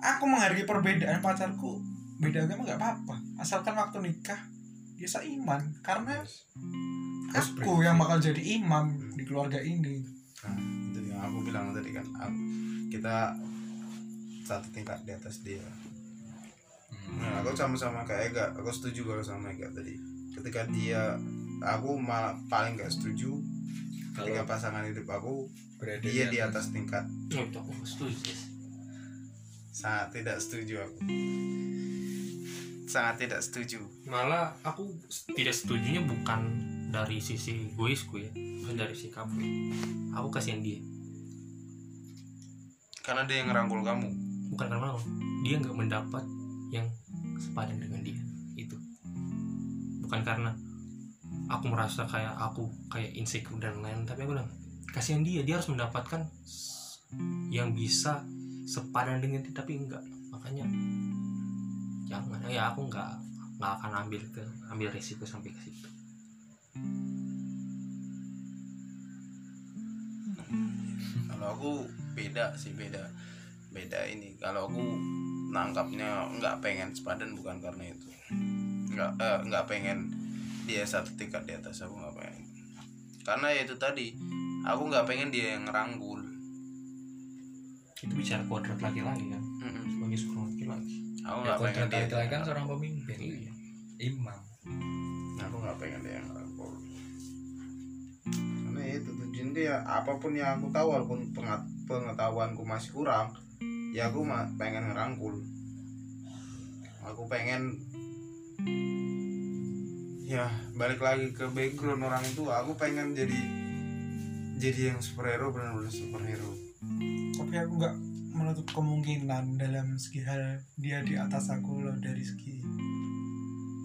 aku menghargai perbedaan pacarku. Beda agama nggak apa-apa. Asalkan waktu nikah dia seiman. Karena aku yang bakal jadi imam di keluarga ini. Nah itu yang aku bilang tadi kan aku- kita satu tingkat di atas dia. Hmm. Nah aku sama-sama kayak Ega. Aku setuju kalau sama Ega tadi. Ketika dia aku malah paling gak setuju ketika kalau pasangan hidup aku berada dia di atas. tingkat. Itu aku setuju sangat tidak setuju aku. Sangat tidak setuju. Malah aku tidak setujunya bukan dari sisi egoisku ya bukan dari sikapku aku kasihan dia. Karena dia yang ngerangkul kamu. Bukan karena dia nggak mendapat yang sepadan dengan dia itu bukan karena aku merasa kayak aku kayak insecure dan lain tapi aku bilang kasihan dia dia harus mendapatkan yang bisa sepadan dengan dia tapi enggak. Makanya jangan ya aku nggak nggak akan ambil ke ambil resiko sampai ke situ. Kalau aku beda sih beda beda ini. Kalau aku nangkapnya nggak pengen sepadan bukan karena itu. Nggak eh, nggak pengen dia satu tingkat di atas aku nggak pengen. Karena ya itu tadi aku nggak pengen dia yang ngerangkul itu bicara kodrat laki-laki kan? Mm-mm. sebagai seorang laki-laki. Aku ya nggak pengen kontrak dia laki-laki kan seorang pemimpin Iya. imam. Aku nggak pengen dia yang ngerangkul karena itu tujuan dia apa pun yang aku tahu walaupun pengetahuanku masih kurang ya aku mah pengen ngerangkul. Aku pengen ya balik lagi ke background orang tua. Aku pengen jadi jadi yang superhero benar-benar superhero. Tapi aku nggak menutup kemungkinan dalam segi hal dia di atas aku loh dari segi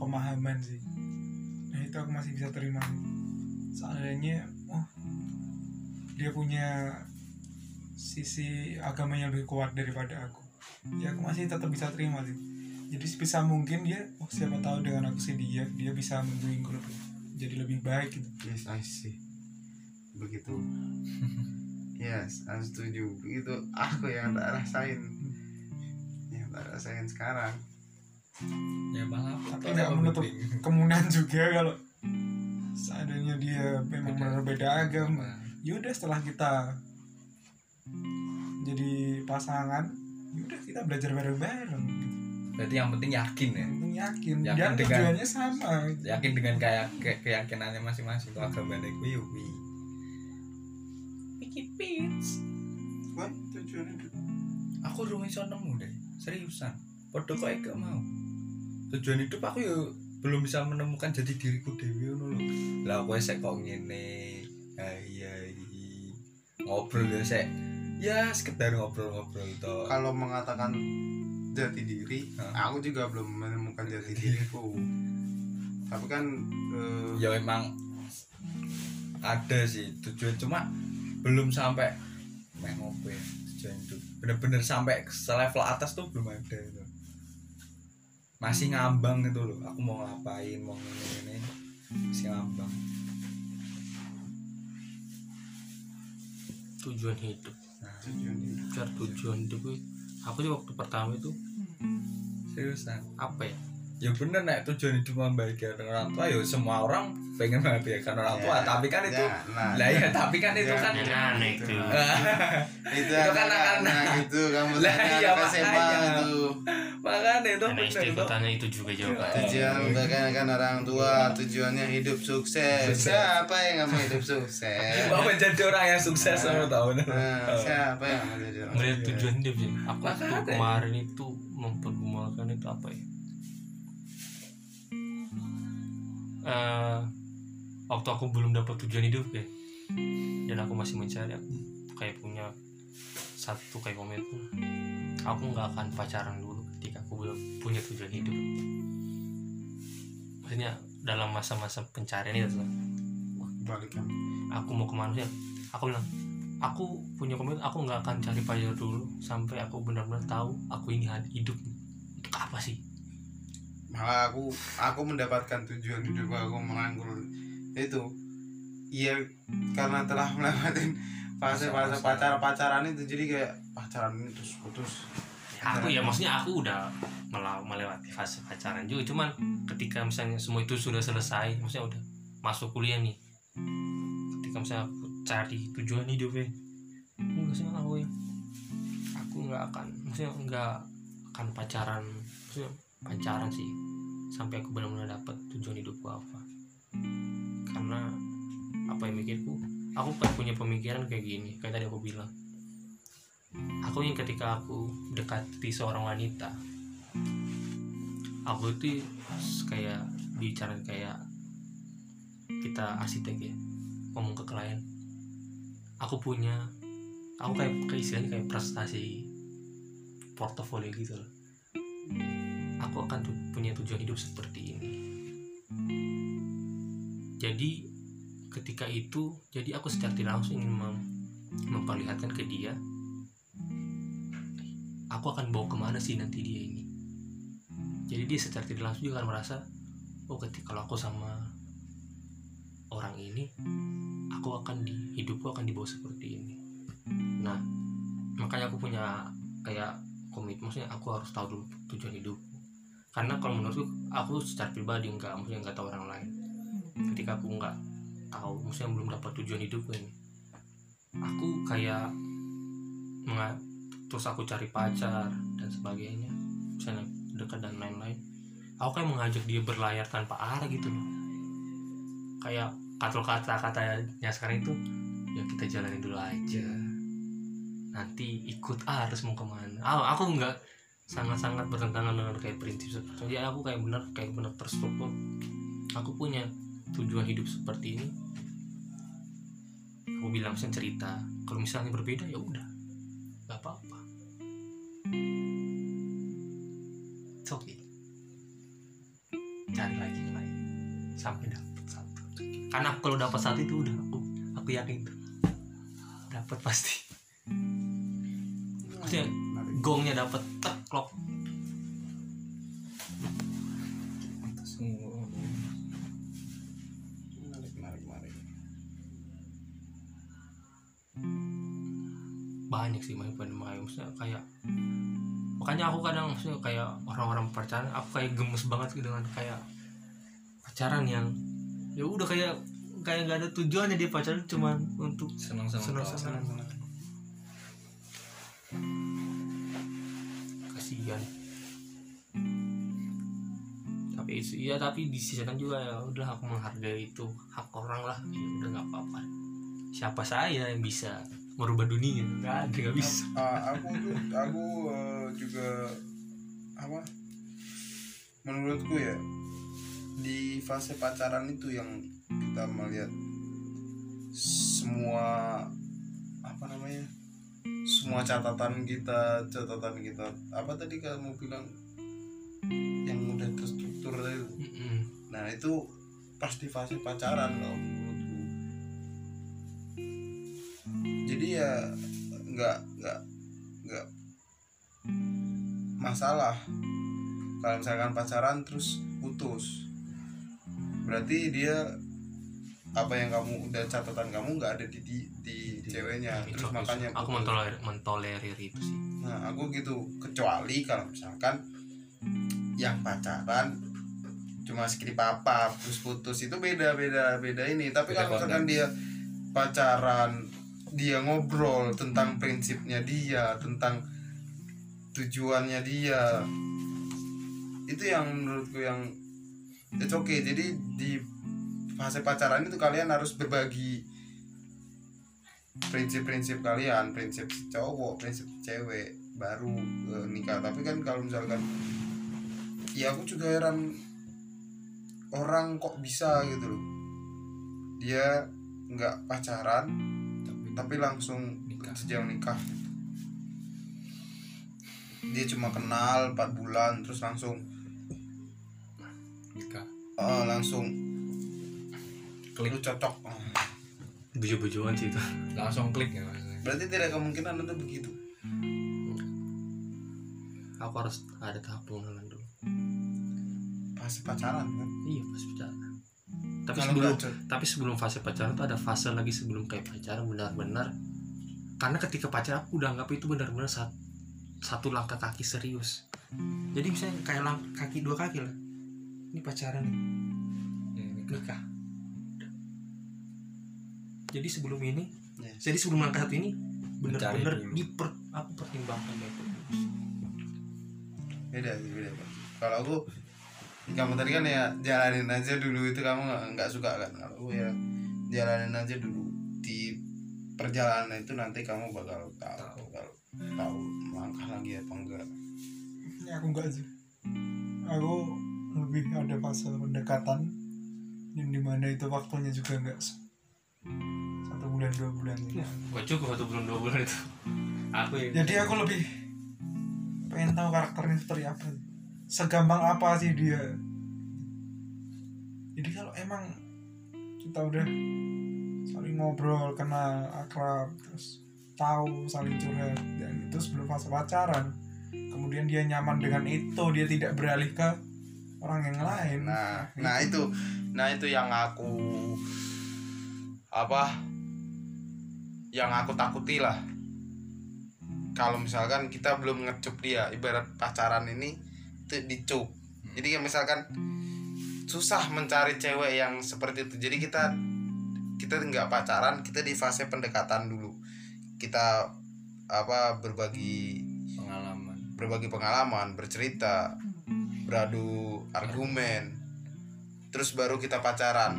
pemahaman sih. Nah itu aku masih bisa terima. Soalnya oh dia punya sisi agamanya lebih kuat daripada aku. Ya aku masih tetap bisa terima sih. Jadi sebisa mungkin dia oh siapa tahu dengan aku sih dia dia bisa membimbingku lebih jadi lebih baik gitu. Yes I see. Begitu. Yes aku setuju. Begitu aku yang tak rasain. Yang tak rasain sekarang. Ya malah tapi nggak menutup kemungkinan juga kalau seandainya dia memang benar. beda agama. Yaudah setelah kita jadi pasangan yaudah kita belajar bareng-bareng. Berarti yang penting yakin ya? Yang penting yakin. Yakin dan dengan- tujuannya sama. yakin dengan kayak ke- keyakinannya masing-masing. Tuh agama gue ya wi Iki pits Wah, tujuan hidup aku belum iso nemu deh. Seriusan. Podo kok gak mau. Tujuan hidup aku ya belum bisa menemukan jadi diriku dewi ngono lho. Lah aku sek kok ngene. Hai hai. Ngobrol ya sek ya sekedar ngobrol-ngobrol itu kalau mengatakan jati diri aku juga belum menemukan jati diriku. Tapi kan eh, ya emang ada sih tujuan. Cuma belum sampai ngopi tujuan hidup bener-bener sampai selevel atas tuh belum ada itu. Masih ngambang gitu loh. Aku mau ngapain mau ini ini masih ngambang. Tujuan hidup tujuan hidup. Tujuan hidup aku juga waktu pertama itu seriusan? apa ya ya bener nek tujuan hidup membahagiakan orang tua ya semua orang pengen membahagiakan orang tua. Ya, tapi kan itu ya, nah, lah ya tapi kan itu Ya, kan aneh itu. itu, Itu kan anak-anak. itu kamu Lah, tanya iya, anak SMA makanya. itu. Makanya itu anak bener istri itu. tanya itu juga jawabannya. Tujuan membanggakan orang tua tujuannya hidup sukses. Siapa yang nggak mau hidup sukses? Mau menjadi orang yang sukses sama tahun. nah, siapa yang mau jadi orang tujuan hidup sih. Aku kemarin itu mempergunakan itu apa ya Eh, waktu aku belum dapat tujuan hidup ya. Dan aku masih mencari aku kayak punya satu kayak komitmen. Aku nggak akan pacaran dulu ketika aku belum punya tujuan hidup. Maksudnya dalam masa-masa pencarian itu tuh, balikan aku mau ke mana sih aku bilang aku punya komitmen aku nggak akan cari pacar dulu sampai aku benar-benar tahu aku ini had- hidup. Itu apa sih maka aku aku mendapatkan tujuan hidup aku merangkul itu. Iya karena telah melewati fase-fase Masa-masa. pacar pacaran itu. Jadi kayak pacaran ini terus putus aku ya maksudnya aku udah melewati fase pacaran juga. Cuman ketika misalnya semua itu sudah selesai maksudnya udah masuk kuliah nih. Ketika misalnya aku cari tujuan hidup ya enggak sih aku ya. Aku nggak akan maksudnya nggak akan pacaran. Maksudnya pacaran sih. Sampai aku benar-benar dapat tujuan hidupku apa. Karena apa yang mikirku? Aku kan punya pemikiran kayak gini kayak tadi aku bilang. Aku ingin ketika aku dekati seorang wanita aku tuh kayak bicara kayak kita arsitek ya ngomong ke klien. Aku punya aku kayak kayak istilahnya kayak prestasi portofolio gitu loh aku akan tu- punya tujuan hidup seperti ini. Jadi ketika itu jadi aku secara tidak langsung ingin mem- memperlihatkan ke dia aku akan bawa ke mana sih nanti dia ini? Jadi dia secara tidak langsung juga akan merasa oh ketika kalau aku sama orang ini aku akan di hidupku akan dibawa seperti ini. Nah makanya aku punya kayak komitmen maksudnya aku harus tahu dulu tujuan hidupku karena kalau menurutku aku secara pribadi enggak maksudnya nggak tahu orang lain. Ketika aku nggak tahu maksudnya belum dapat tujuan hidupku ini. Aku kayak menga- terus aku cari pacar dan sebagainya misalnya dekat dan lain-lain. Aku kayak mengajak dia berlayar tanpa arah gitu loh. Kayak kata kata-katanya sekarang itu ya kita jalanin dulu aja. Nanti ikut arus mau ke mana. Ah, aku nggak sangat-sangat bertentangan dengan kayak prinsip seperti itu. ya aku kayak bener kayak bener terstruktur aku punya tujuan hidup seperti ini. Aku bilang misalnya cerita kalau misalnya berbeda ya udah. Nggak apa-apa. It's okay. Cari lagi lain. Sampai dapat satu. Karena kalau dapat satu itu udah aku aku yakin. Tuh dapat pasti. Maksudnya gongnya dapat tek klok menarik menarik menarik banyak sih main main main maksudnya kayak makanya aku kadang maksudnya kayak orang-orang pacaran aku kayak gemes banget gitu dengan kayak pacaran yang ya udah kayak kayak nggak ada tujuannya dia pacaran cuman untuk senang-senang doang. senang-senang kasihan. Tapi iya tapi di sisi lain juga ya udah aku menghargai itu hak orang lah ya udah nggak apa-apa. Siapa saya yang bisa merubah dunia? Nggak ada nggak bisa. Ah, aku aku eh, juga apa? Menurutku ya di fase pacaran itu yang kita melihat semua apa namanya semua catatan kita catatan kita. Apa tadi kamu bilang? Yang udah terstruktur tadi. Mm-mm. nah itu pas di fase pacaran loh menurutku. Jadi ya nggak nggak nggak masalah. Kalau misalkan pacaran terus putus. Berarti dia apa yang kamu udah catatan kamu nggak ada di di, di ceweknya Itu terus makanya aku mentolerir mentolerir itu sih Nah, aku gitu. Kecuali kalau misalkan yang pacaran cuma skrip apa terus putus itu beda beda beda ini. Tapi Beda kalau misalkan dia pacaran dia ngobrol tentang prinsipnya dia, tentang tujuannya dia. Itu yang menurutku yang it's okay. Jadi di fase pacaran itu kalian harus berbagi prinsip-prinsip kalian prinsip si cowok prinsip si cewek baru eh, nikah. Tapi kan kalau misalkan ya aku juga heran orang kok bisa gitu loh. Dia nggak pacaran tapi tapi langsung Nikah. sejauh nikah. Dia cuma kenal 4 bulan terus langsung nikah. Eh, langsung Klik. lu cocok. Buju-bujuan sih itu. Langsung klik ya maksudnya berarti tidak kemungkinan itu begitu? Aku harus ada tahap pengenalan dulu. Fase pacaran kan? Iya pas pacaran. Tapi Kalau sebelum cocok. tapi sebelum fase pacaran tuh ada fase lagi sebelum kayak pacaran benar-benar. Karena ketika pacaran aku udah anggap itu benar-benar sat- satu langkah kaki serius. Jadi misalnya kayak lang kaki dua kaki lah. Ini pacaran nih. Ya, nikah. Jadi sebelum ini Yes. jadi sebelum langkah satu ini benar-benar diper aku pertimbangkan baik beda sih beda kalau aku kamu tadi kan ya jalanin aja dulu itu kamu nggak suka kan? Kalau aku ya jalanin aja dulu. Di perjalanan itu nanti kamu bakal tahu bakal tahu langkah lagi apa enggak. Ini aku enggak sih. Aku lebih ada fase pendekatan yang di mana itu waktunya juga enggak bulan dua bulan gitu. gak cukup satu bulan dua bulan itu. Aku ya. Jadi aku lebih pengen tahu karakternya seperti apa. Segampang apa sih dia? Jadi kalau emang kita udah saling ngobrol kenal akrab terus tahu saling curhat dan itu sebelum fase pacaran kemudian dia nyaman dengan itu dia tidak beralih ke orang yang lain. Nah nah itu. Nah itu yang aku apa yang aku takuti lah. Kalau misalkan kita belum ngecup dia ibarat pacaran ini itu dicup. Jadi kayak misalkan susah mencari cewek yang seperti itu. Jadi kita kita nggak pacaran kita di fase pendekatan dulu. Kita apa berbagi pengalaman. berbagi pengalaman bercerita beradu argumen. Terus baru kita pacaran.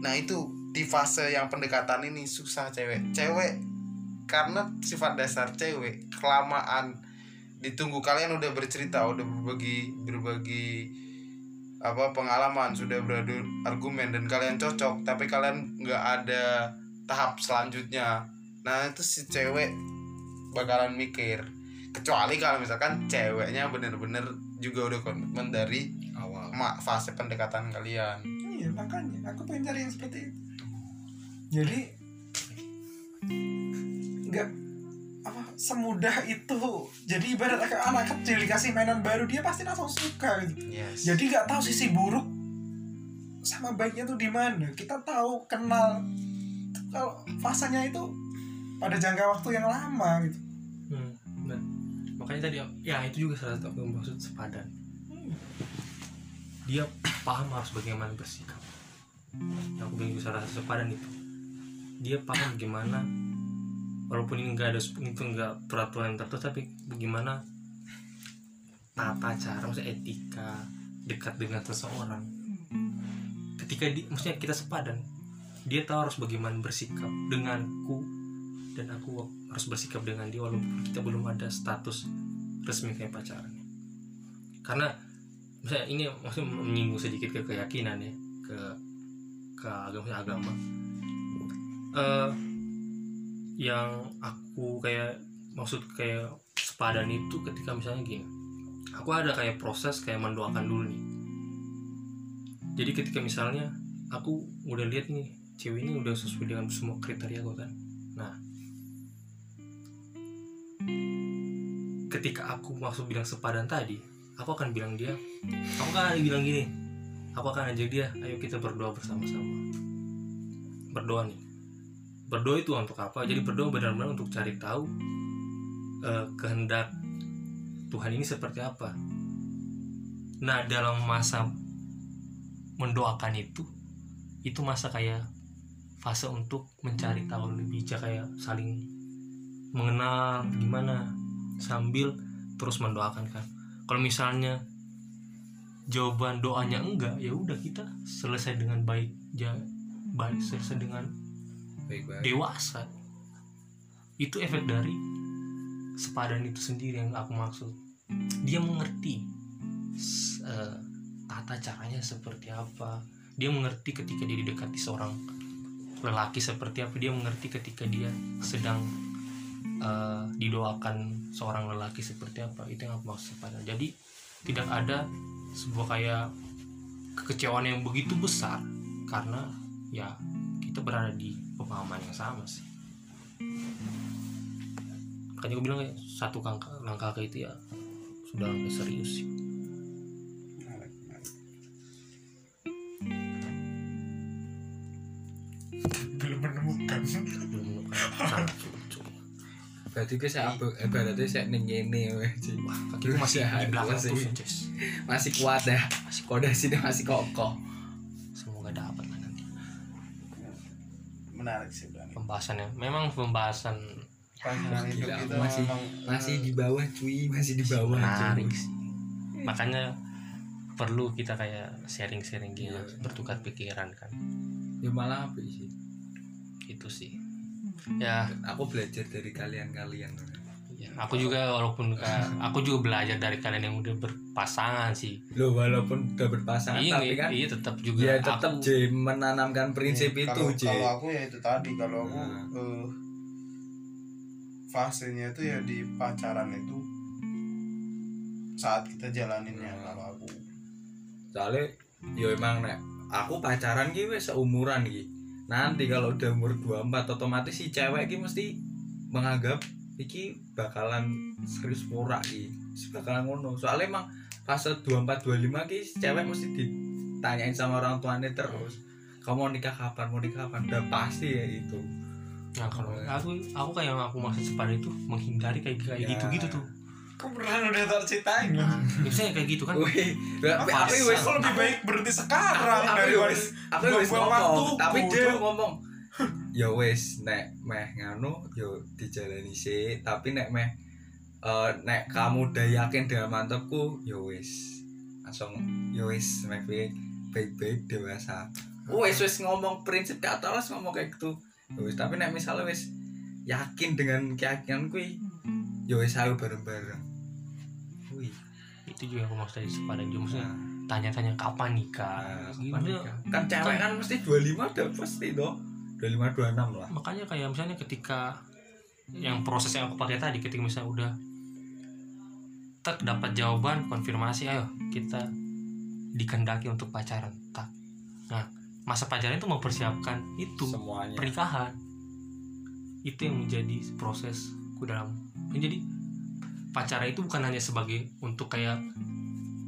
Nah itu di fase yang pendekatan ini susah cewek. Cewek karena sifat dasar cewek kelamaan. Ditunggu kalian udah bercerita udah berbagi berbagi apa pengalaman sudah beradu argumen dan kalian cocok tapi kalian nggak ada tahap selanjutnya. Nah itu si cewek bakalan mikir. Kecuali kalau misalkan ceweknya bener-bener juga udah komitmen dari awal. fase pendekatan kalian. Iya makanya. Aku pengen cari yang seperti itu jadi nggak apa semudah itu. Jadi ibarat anak kecil dikasih mainan baru dia pasti langsung suka gitu. Yes. Jadi nggak tahu sisi buruk sama baiknya tuh di mana. Kita tahu kenal. Kalau fasenya itu pada jangka waktu yang lama gitu. Hmm, bener. makanya tadi ya itu juga salah satu yang maksud sepadan. Dia paham harus bagaimana bersikap. Yang aku bilang juga salah satu sepadan itu dia paham bagaimana walaupun ini enggak ada itu enggak peraturan tertentu tapi bagaimana tata cara maksudnya etika dekat dengan seseorang. Ketika di, maksudnya kita sepadan dia tahu harus bagaimana bersikap denganku dan aku harus bersikap dengan dia walaupun kita belum ada status resmi kayak pacaran karena misalnya ini maksudnya menyinggung sedikit ke keyakinan ya ke ke agama agama Eh, yang aku kayak maksud kayak sepadan itu ketika misalnya gini aku ada kayak proses kayak mendoakan dulu nih. Jadi ketika misalnya aku udah lihat nih cewek ini udah sesuai dengan semua kriteria gue kan. Nah ketika aku maksud bilang sepadan tadi aku akan bilang dia aku kan bilang gini aku akan ajak dia ayo kita berdoa bersama-sama. Berdoa nih berdoa itu untuk apa? Jadi berdoa benar-benar untuk cari tahu eh, kehendak Tuhan ini seperti apa. Nah dalam masa mendoakan itu itu masa kayak fase untuk mencari tahu lebih kayak saling mengenal gimana? Sambil terus mendoakan kan. Kalau misalnya jawaban doanya enggak ya udah kita selesai dengan baik ja, baik selesai dengan baik-baik dewasa. Itu efek dari sepadan itu sendiri yang aku maksud. Dia mengerti eh, tata caranya seperti apa. Dia mengerti ketika dia didekati seorang lelaki seperti apa. Dia mengerti ketika dia sedang eh, didoakan seorang lelaki seperti apa. Itu yang aku maksud sepadan. Jadi tidak ada sebuah kayak kekecewaan yang begitu besar karena ya kita berada di pemahaman yang sama sih makanya gue bilang ya satu langkah langkah ke itu ya sudah langkah serius sih belum menemukan belum menemukan sangat sulit cuy. berarti gue saya ambil eh berarti saya Ci. wah kakiku masih di belakang tuh Ces. masih kuat ya masih sini masih kokoh menarik sih Bang. pembahasannya memang pembahasan pasangan hidup Gila, itu masih- memang masih di bawah cuy. Masih di bawah menarik cuy. sih. Makanya perlu kita kayak sharing-sharing gitu Iya. bertukar pikiran kan. Ya malah apa sih. Itu sih. Ya. Aku belajar dari kalian-kalian Ya, aku juga walaupun aku juga belajar dari kalian yang udah berpasangan sih. lo walaupun udah berpasangan iya, tapi kan iya tetap juga. ya tetap aku, J menanamkan prinsip Iya, itu kalau, J kalau aku ya itu tadi kalau aku Nah. eh, fasenya itu ya di pacaran itu saat kita jalaninnya Nah. kalau aku soalnya ya emang nek aku pacaran ki wis seumuran ki nanti kalau udah umur 24 otomatis si cewek ki mesti menganggap iki bakalan serius pura ki bakalan ngono soalnya emang pas 24 25 ki cewek mesti ditanyain sama orang tuanya terus kamu mau nikah kapan mau nikah kapan udah pasti ya itu nah, kalau aku aku kayak yang aku maksud sepadan itu menghindari kayak kayak Ya. gitu-gitu tuh. Kok beneran udah tak ceritain Ya, Biasanya kayak gitu kan. Wih, tapi Apa aku sih? wis Kok lebih baik berhenti sekarang aku daripada wis aku wis buang-buang ngomong waktuku, tapi dia Cuk. ngomong ya wis nek meh nganu yo dijalani sih tapi nek meh eh, nek kamu udah yakin dengan mantepku ya wis. Langsung ya wis meh baik baik dewasa. Wis wis ngomong prinsip ke atas ngomong kayak gitu. Ya wis tapi nek misalnya wis yakin dengan keyakinan kuwi ya wis ayo bareng-bareng. Wih. Itu juga aku maksud dari sepadan juga maksudnya nah, tanya-tanya kapan nikah. nah, Gitu. kapan nikah? kan cewek kan mesti 25 udah pasti dong 25 26 lah. Makanya kayak misalnya ketika yang proses yang aku pakai tadi ketika misalnya udah tak dapat jawaban konfirmasi ayo kita dikendaki untuk pacaran tak. Nah masa pacaran itu mempersiapkan itu semuanya. pernikahan. Itu yang menjadi prosesku dalam. Menjadi pacaran itu bukan hanya sebagai untuk kayak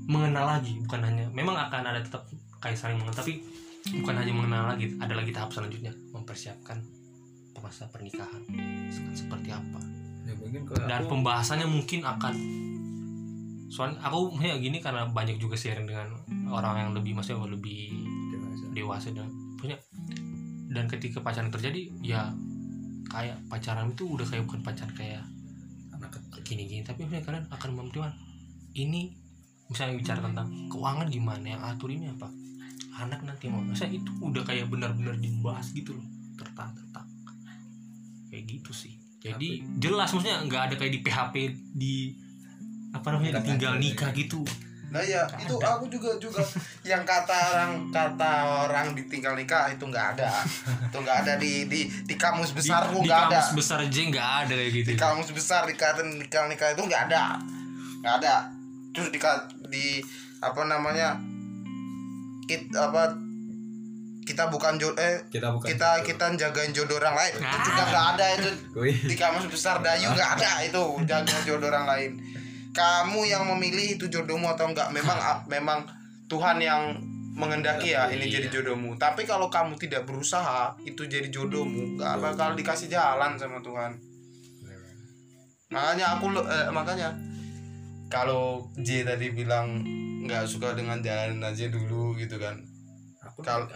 mengenal lagi bukan hanya memang akan ada tetap kayak saling mengenal tapi bukan hanya mengenal lagi ada lagi tahap selanjutnya mempersiapkan masa pernikahan. Se- seperti apa. Ya mungkin kalau dan aku pembahasannya mungkin akan soalnya aku ya gini karena banyak juga sharing dengan orang yang lebih maksudnya lebih dewasa. dewasa dan punya dan ketika pacaran terjadi ya kayak pacaran itu udah kayak bukan pacaran kayak anak gini-gini tapi maksudnya kalian akan mempertimbangkan ini misalnya bicara tentang keuangan gimana yang atur ini apa anak nanti mau masa itu udah kayak benar-benar dibahas gitu loh. Tertak-tertak. Kayak gitu sih. Jadi jelas maksudnya nggak ada kayak di PHP di apa namanya tinggal nikah ya. gitu. Nah ya itu aku juga juga yang kata orang kata orang ditinggal nikah itu nggak ada. Itu nggak ada di di di kamus di, besarku di nggak ada. kamus besar aja nggak ada kayak gitu. Di kamus besar dikata nikah nikah itu nggak ada. Nggak ada. Terus di di apa namanya kit apa kita bukan jodoh eh kita bukan kita gitu. kita jagain jodoh orang lain. Itu Ah. juga nggak ada itu. Di kamus besar Dayu nggak ada itu jaga jodoh orang lain. Kamu yang memilih itu jodohmu atau enggak memang ah, memang Tuhan yang mengendaki ya ini Iya. jadi jodohmu. Tapi kalau kamu tidak berusaha itu jadi jodohmu. Nggak bakal dikasih jalan sama Tuhan. Makanya aku eh, makanya kalau J tadi bilang nggak suka dengan jalanin aja dulu gitu kan. Aku Kalau-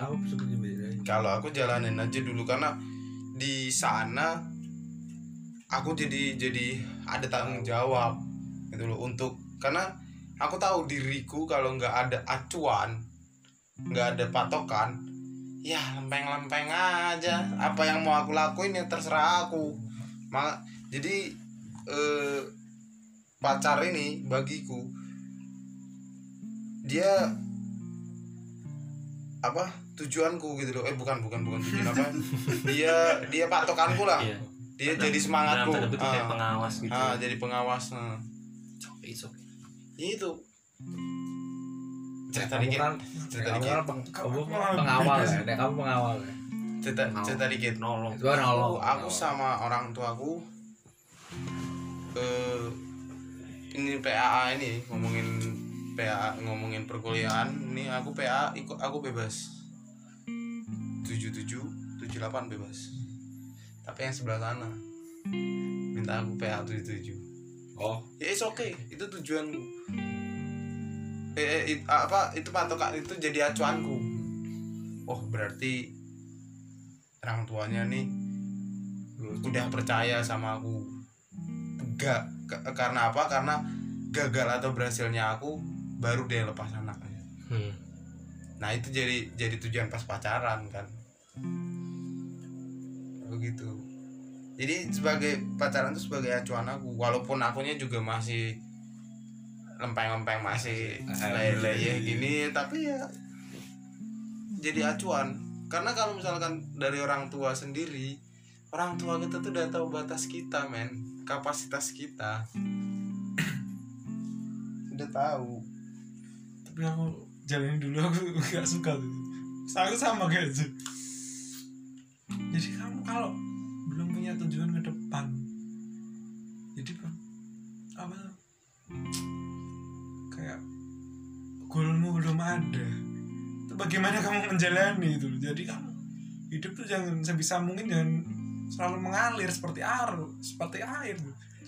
kalau aku jalanin aja dulu karena di sana aku jadi jadi ada tanggung jawab gitu loh. Untuk karena aku tahu diriku kalau nggak ada acuan nggak ada patokan ya lempeng-lempeng aja. Apa yang mau aku lakuin ya terserah aku. Ma jadi eh, pacar ini bagiku dia apa tujuanku gitu loh. Eh bukan bukan bukan tujuan apa. Dia dia patokanku lah. Iya. dia Dalam- jadi semangatku. Ah, pengawas gitu. Ah, jadi pengawas nah. It's okay. Itu. Cerita kamu dikit. kan cerita dikit. kan peng, Kamu pengawal ya? Kamu pengawal ya? Cerita Pengawal. cerita dikit. Nolong. Aku, aku sama orang tuaku eh ini PAA ini ngomongin PAA ngomongin perkuliahan. Ini aku PA ikut aku bebas. 77 78 bebas. Tapi yang sebelah sana minta aku PA 77 oh. Ya it's okay. Itu tujuanku. Eh, eh, it- apa itu patokan itu jadi acuanku. Oh berarti orang tuanya nih udah percaya sama aku. Enggak karena apa? Karena gagal atau berhasilnya aku baru dia lepas anaknya Hmm. nah itu jadi jadi tujuan pas pacaran kan. Begitu. Jadi sebagai pacaran itu sebagai acuan aku walaupun akunya juga masih lempeng-lempeng masih lele ya gini tapi ya jadi acuan. Karena kalau misalkan dari orang tua sendiri orang tua kita tuh udah tahu batas kita men kapasitas kita. Udah tahu. Tapi aku jalanin dulu aku gak suka tuh. Aku sama kayak Ju. jadi kamu kalau belum punya tujuan ke depan jadi apa kayak goalmu belum ada. Itu bagaimana kamu menjalani itu? Jadi kamu hidup tuh jangan sebisa mungkin jangan selalu mengalir seperti arus seperti air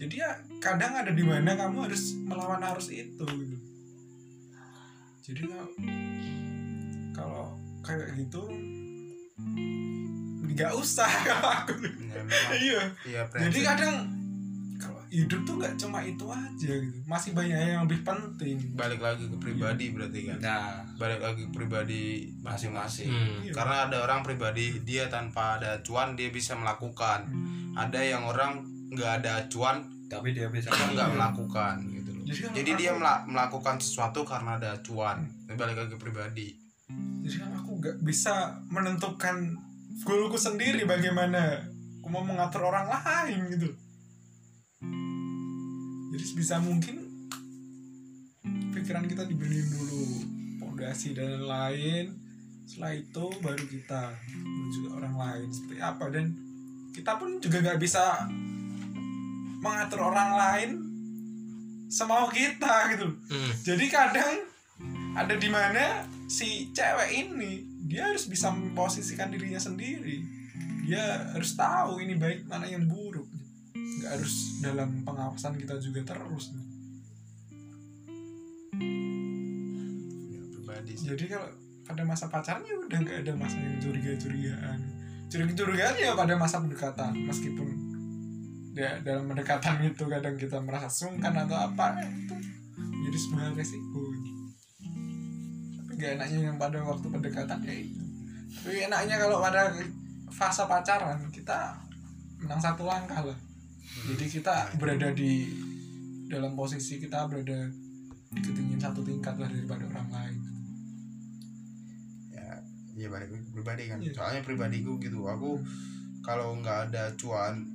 jadi ya kadang ada di mana kamu harus melawan arus itu gitu. Jadi kalau kalau kayak gitu nggak usah kalau aku. Ya, iya. Iya jadi kadang hidup tuh nggak cuma itu aja gitu. Masih banyak yang lebih penting. Balik lagi ke pribadi berarti kan? Nah. Balik lagi ke pribadi masing-masing. Hmm. Iya. karena ada orang pribadi dia tanpa ada acuan dia bisa melakukan. Ada yang orang nggak ada acuan tapi dia bisa nggak melakukan. gitu loh. Jadi kan jadi aku- dia mela- melakukan sesuatu karena ada acuan. Ini balik lagi ke pribadi. Jadi kan aku nggak bisa menentukan goalku sendiri bagaimana. Aku mau mengatur orang lain gitu jadi sebisa mungkin pikiran kita dibenerin dulu fondasi dan lain setelah itu baru kita menuju orang lain seperti apa. Dan kita pun juga nggak bisa mengatur orang lain semau kita gitu. Hmm. jadi kadang ada di mana si cewek ini dia harus bisa memposisikan dirinya sendiri. Dia harus tahu ini baik mana yang buruk nggak harus dalam pengawasan kita juga terus Ya, pribadi sih. jadi kalau pada masa pacaran ya udah nggak ada masa yang curiga curigaan curiga curigaan ya pada masa pendekatan meskipun ya dalam pendekatan itu kadang kita merasa sungkan atau apa itu jadi sebuah resiko. Tapi gak enaknya yang pada waktu pendekatan ya itu. Tapi enaknya kalau pada fase pacaran kita menang satu langkah lah jadi kita berada di dalam posisi kita berada di ketinggian satu tingkat lah daripada orang lain. Ya ya balik pribadi kan. Iya. soalnya pribadiku gitu. Aku kalau nggak ada cuan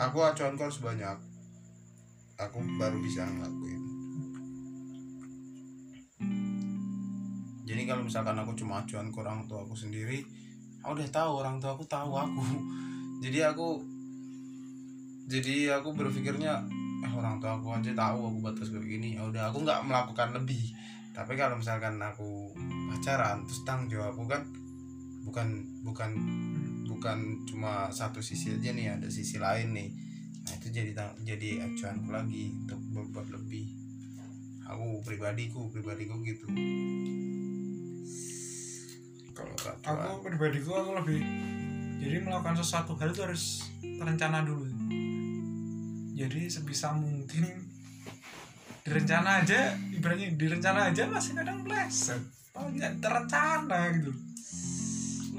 aku acuanku harus banyak aku baru bisa ngelakuin. Jadi kalau misalkan aku cuma acuan ke orang tua aku sendiri aku udah tahu orang tua aku tahu aku. Jadi aku jadi aku berpikirnya eh orang tua aku aja tahu aku batas kayak gini. Ya udah aku nggak melakukan lebih. Tapi kalau misalkan aku pacaran terus tanggung jawabku kan bukan bukan bukan cuma satu sisi aja nih ada sisi lain nih. Nah itu jadi jadi acuanku lagi untuk berbuat lebih. Aku pribadiku pribadiku gitu. Kalau aku pribadiku aku lebih jadi melakukan sesuatu hal itu harus terencana dulu jadi sebisa mungkin direncana aja ibaratnya direncana aja masih kadang meleset. Banyak terencana gitu.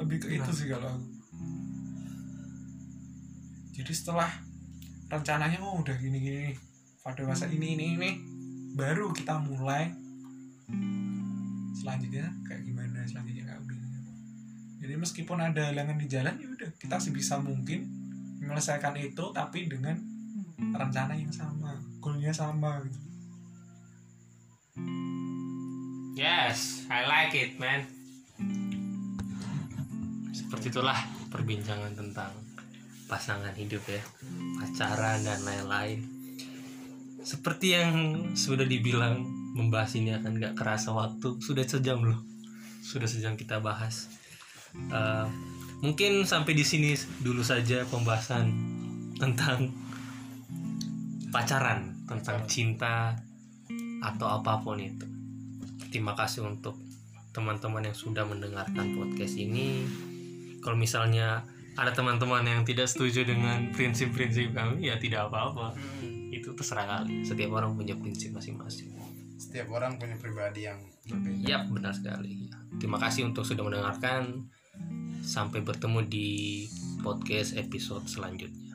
Lebih ke itu sih kalau aku. Jadi setelah rencananya oh udah gini gini pada masa ini ini ini baru kita mulai. Selanjutnya kayak gimana selanjutnya kayak gimana jadi meskipun ada halangan di jalan ya udah kita sebisa mungkin menyelesaikan itu tapi dengan rencana yang sama goalnya sama gitu Yes, I like it, man. Seperti itulah perbincangan tentang pasangan hidup ya, pacaran dan lain-lain. Seperti yang sudah dibilang, membahas ini akan gak kerasa waktu. Sudah sejam loh, sudah sejam kita bahas. Eh, mungkin sampai di sini dulu saja pembahasan tentang pacaran, tentang cinta atau apa pun itu terima kasih untuk teman-teman yang sudah mendengarkan podcast ini. Kalau misalnya ada teman-teman yang tidak setuju dengan prinsip-prinsip kami, ya tidak apa-apa. Itu terserah kali. Setiap orang punya prinsip masing-masing. setiap orang punya pribadi yang berbeda Yap, benar sekali. Terima kasih untuk sudah mendengarkan. Sampai bertemu di podcast episode selanjutnya.